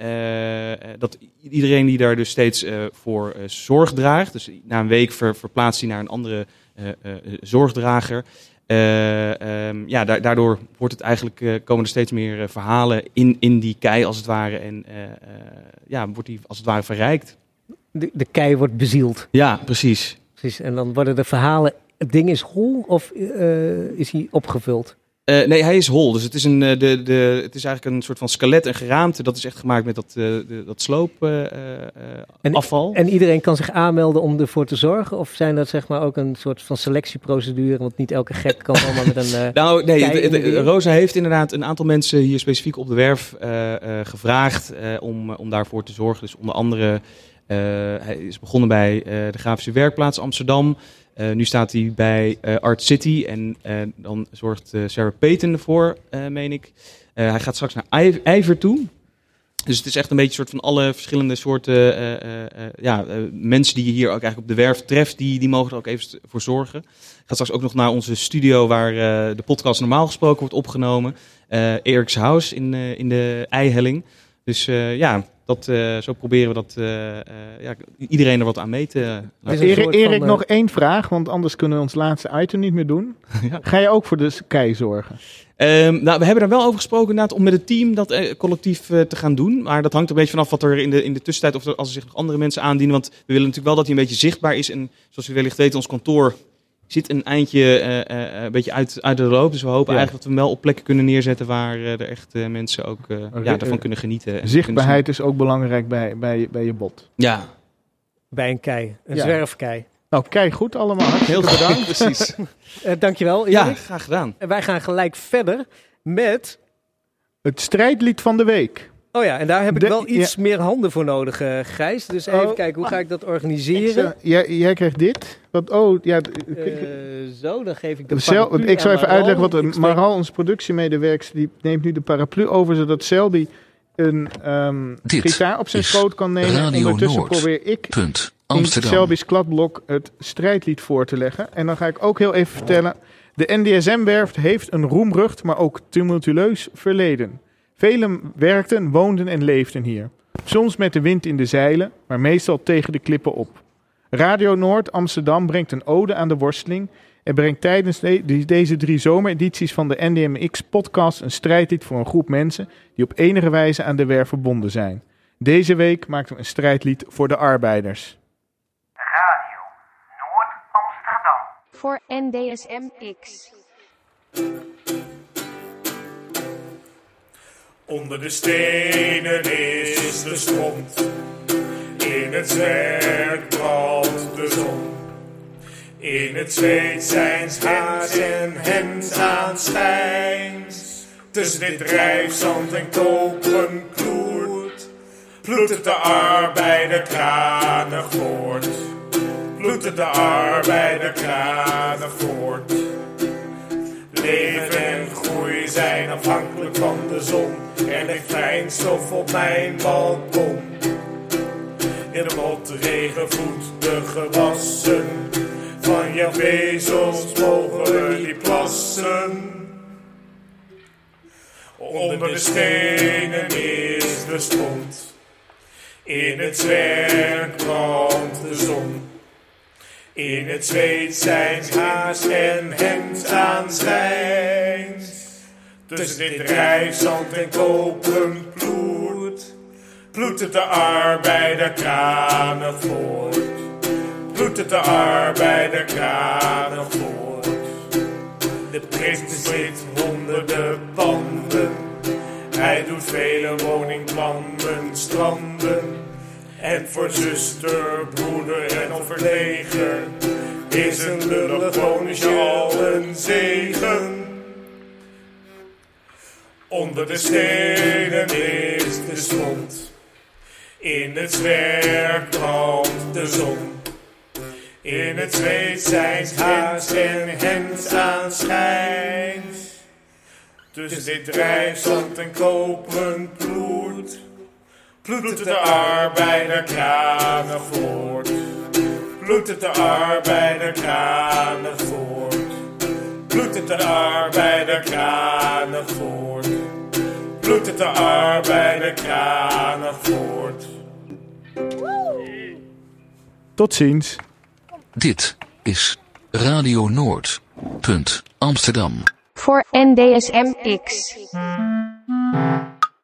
Speaker 11: dat iedereen die daar dus steeds voor zorg draagt, dus na een week ver, verplaatst hij naar een andere zorgdrager. Eh, ehm, ja, da- daardoor wordt het eigenlijk, eh, komen er steeds meer eh, verhalen in, in die kei als het ware. En ja, wordt die als het ware verrijkt.
Speaker 5: De, de kei wordt bezield.
Speaker 11: Ja, precies.
Speaker 5: precies. En dan worden de verhalen... Het ding is hol of is hij opgevuld?
Speaker 11: Eh, nee, hij is hol. Dus het is, een, eh, de, de, het is eigenlijk een soort van skelet en geraamte. Dat is echt gemaakt met dat, eh, de, dat sloop eh, eh,
Speaker 5: En-
Speaker 11: afval.
Speaker 5: En iedereen kan zich aanmelden om ervoor te zorgen? Of zijn dat zeg maar ook een soort van selectieprocedure? Want niet elke gek kan allemaal met een...
Speaker 11: Nou, nee,
Speaker 5: de?
Speaker 11: Rosa heeft inderdaad een aantal mensen hier specifiek op de werf gevraagd om, om daarvoor te zorgen. Dus onder andere, hij is begonnen bij de Grafische Werkplaats Amsterdam. Eh, nu staat hij bij eh, Art City en eh, dan zorgt Sarah Payton ervoor, meen ik. Hij gaat straks naar IJver toe. Dus het is echt een beetje een soort van alle verschillende soorten ja, mensen die je hier ook eigenlijk op de werf treft, die, die mogen er ook even voor zorgen. Ik ga straks ook nog naar onze studio waar de podcast normaal gesproken wordt opgenomen. Eric's House in, in de Eihelling. Dus ja, dat, eh, zo proberen we dat eh, eh, ja, iedereen er wat aan mee te laten.
Speaker 6: Erik, Erik, nog één vraag, want anders kunnen we ons laatste item niet meer doen. Ga je ook voor de kei zorgen?
Speaker 11: Ehm, nou, we hebben daar wel over gesproken inderdaad om met het team dat collectief te gaan doen. Maar dat hangt er een beetje vanaf wat er in de, in de tussentijd, of er, als er zich nog andere mensen aandienen. Want we willen natuurlijk wel dat hij een beetje zichtbaar is. En zoals u wellicht weet, ons kantoor zit een eindje eh, eh, een beetje uit, uit de loop. Dus we hopen
Speaker 6: Ja.
Speaker 11: eigenlijk dat we hem wel op plekken kunnen neerzetten waar eh, er echt eh, mensen ook eh, ja, ervan
Speaker 6: eh,
Speaker 11: kunnen genieten. en
Speaker 6: Zichtbaarheid is ook belangrijk bij, bij, bij je bot.
Speaker 11: Ja,
Speaker 5: Bij een kei. Een
Speaker 6: Ja.
Speaker 5: zwerfkei.
Speaker 6: Nou, kei goed allemaal.
Speaker 11: Heel
Speaker 6: bedankt.
Speaker 11: precies.
Speaker 5: Eh, dankjewel,
Speaker 11: Ja,
Speaker 5: Erik.
Speaker 11: graag gedaan.
Speaker 5: En wij gaan gelijk verder met...
Speaker 6: Het strijdlied van de week.
Speaker 5: Oh ja, en daar heb ik
Speaker 6: De-
Speaker 5: wel iets meer handen voor nodig, eh Gijs. Dus even
Speaker 6: Oh.
Speaker 5: kijken, hoe ga ik dat
Speaker 6: Ik
Speaker 5: organiseren?
Speaker 6: zou- jij, jij krijgt dit. Wat, oh, ja,
Speaker 5: Eh, zo, dan geef ik de
Speaker 6: Cel-
Speaker 5: paraplu
Speaker 6: ik zou
Speaker 5: aan
Speaker 6: even
Speaker 5: Maral.
Speaker 6: uitleggen wat Maral, onze productiemedewerker, die neemt nu de paraplu over, zodat Selby een ehm, gitaar op zijn schoot kan nemen.
Speaker 7: Radio
Speaker 6: Ondertussen
Speaker 7: Noord.
Speaker 6: probeer ik
Speaker 7: Punt.
Speaker 6: in. Selby's kladblok het strijdlied voor te leggen. En dan ga ik ook heel even vertellen. De NDSM-werft heeft een roemrucht, maar ook tumultueus verleden. Velen werkten, woonden en leefden hier. Soms met de wind in de zeilen, maar meestal tegen de klippen op. Radio Noord Amsterdam brengt een ode aan de worsteling en brengt tijdens de- deze drie zomeredities van de NDMX-podcast een strijdlied voor een groep mensen die op enige wijze aan de werf verbonden zijn. Deze week maakten we een strijdlied voor de arbeiders.
Speaker 4: Voor NDSMX.
Speaker 12: Onder de stenen is de stront. In het zwerk brandt de zon. In het zweet zijn haars en hemd aan schijns. Tussen dit drijfzand en kopen kloert. Het de arbeider kranig voort. Het de arbeider kranig voort. Leven en groei zijn afhankelijk van de zon. Er ligt fijnstof op mijn balkon. In de motregen voedt de gewassen. Van jouw vezels mogen die plassen. Onder de stenen is de stond. In het zwerk de zon. In het zweet zijn haas en hemd aanschijnt. Tussen dit drijfzand en koperen ploet. Ploet het de arbeider kranig voort. Ploet het de arbeider kranig voort. De prins bezit honderden panden. Hij doet vele woningplannen, stranden. En voor zuster, broeder en overleger is een lullig bonusje al een zegen. Onder de stenen is de stond. In het zwerk brandt de zon. In het zweet zijn haas en hemd aanschijnt. Tussen dit drijfzand en koperen ploet. Ploet het de arbeider kranig voort. Ploet het de arbeider kranig voort. Ploet het de arbeider kranig voort. Ploet het de arbeider kranig voort.
Speaker 6: Tot ziens.
Speaker 7: Dit is Radio Noord. Punt Amsterdam.
Speaker 4: Voor NDSM X.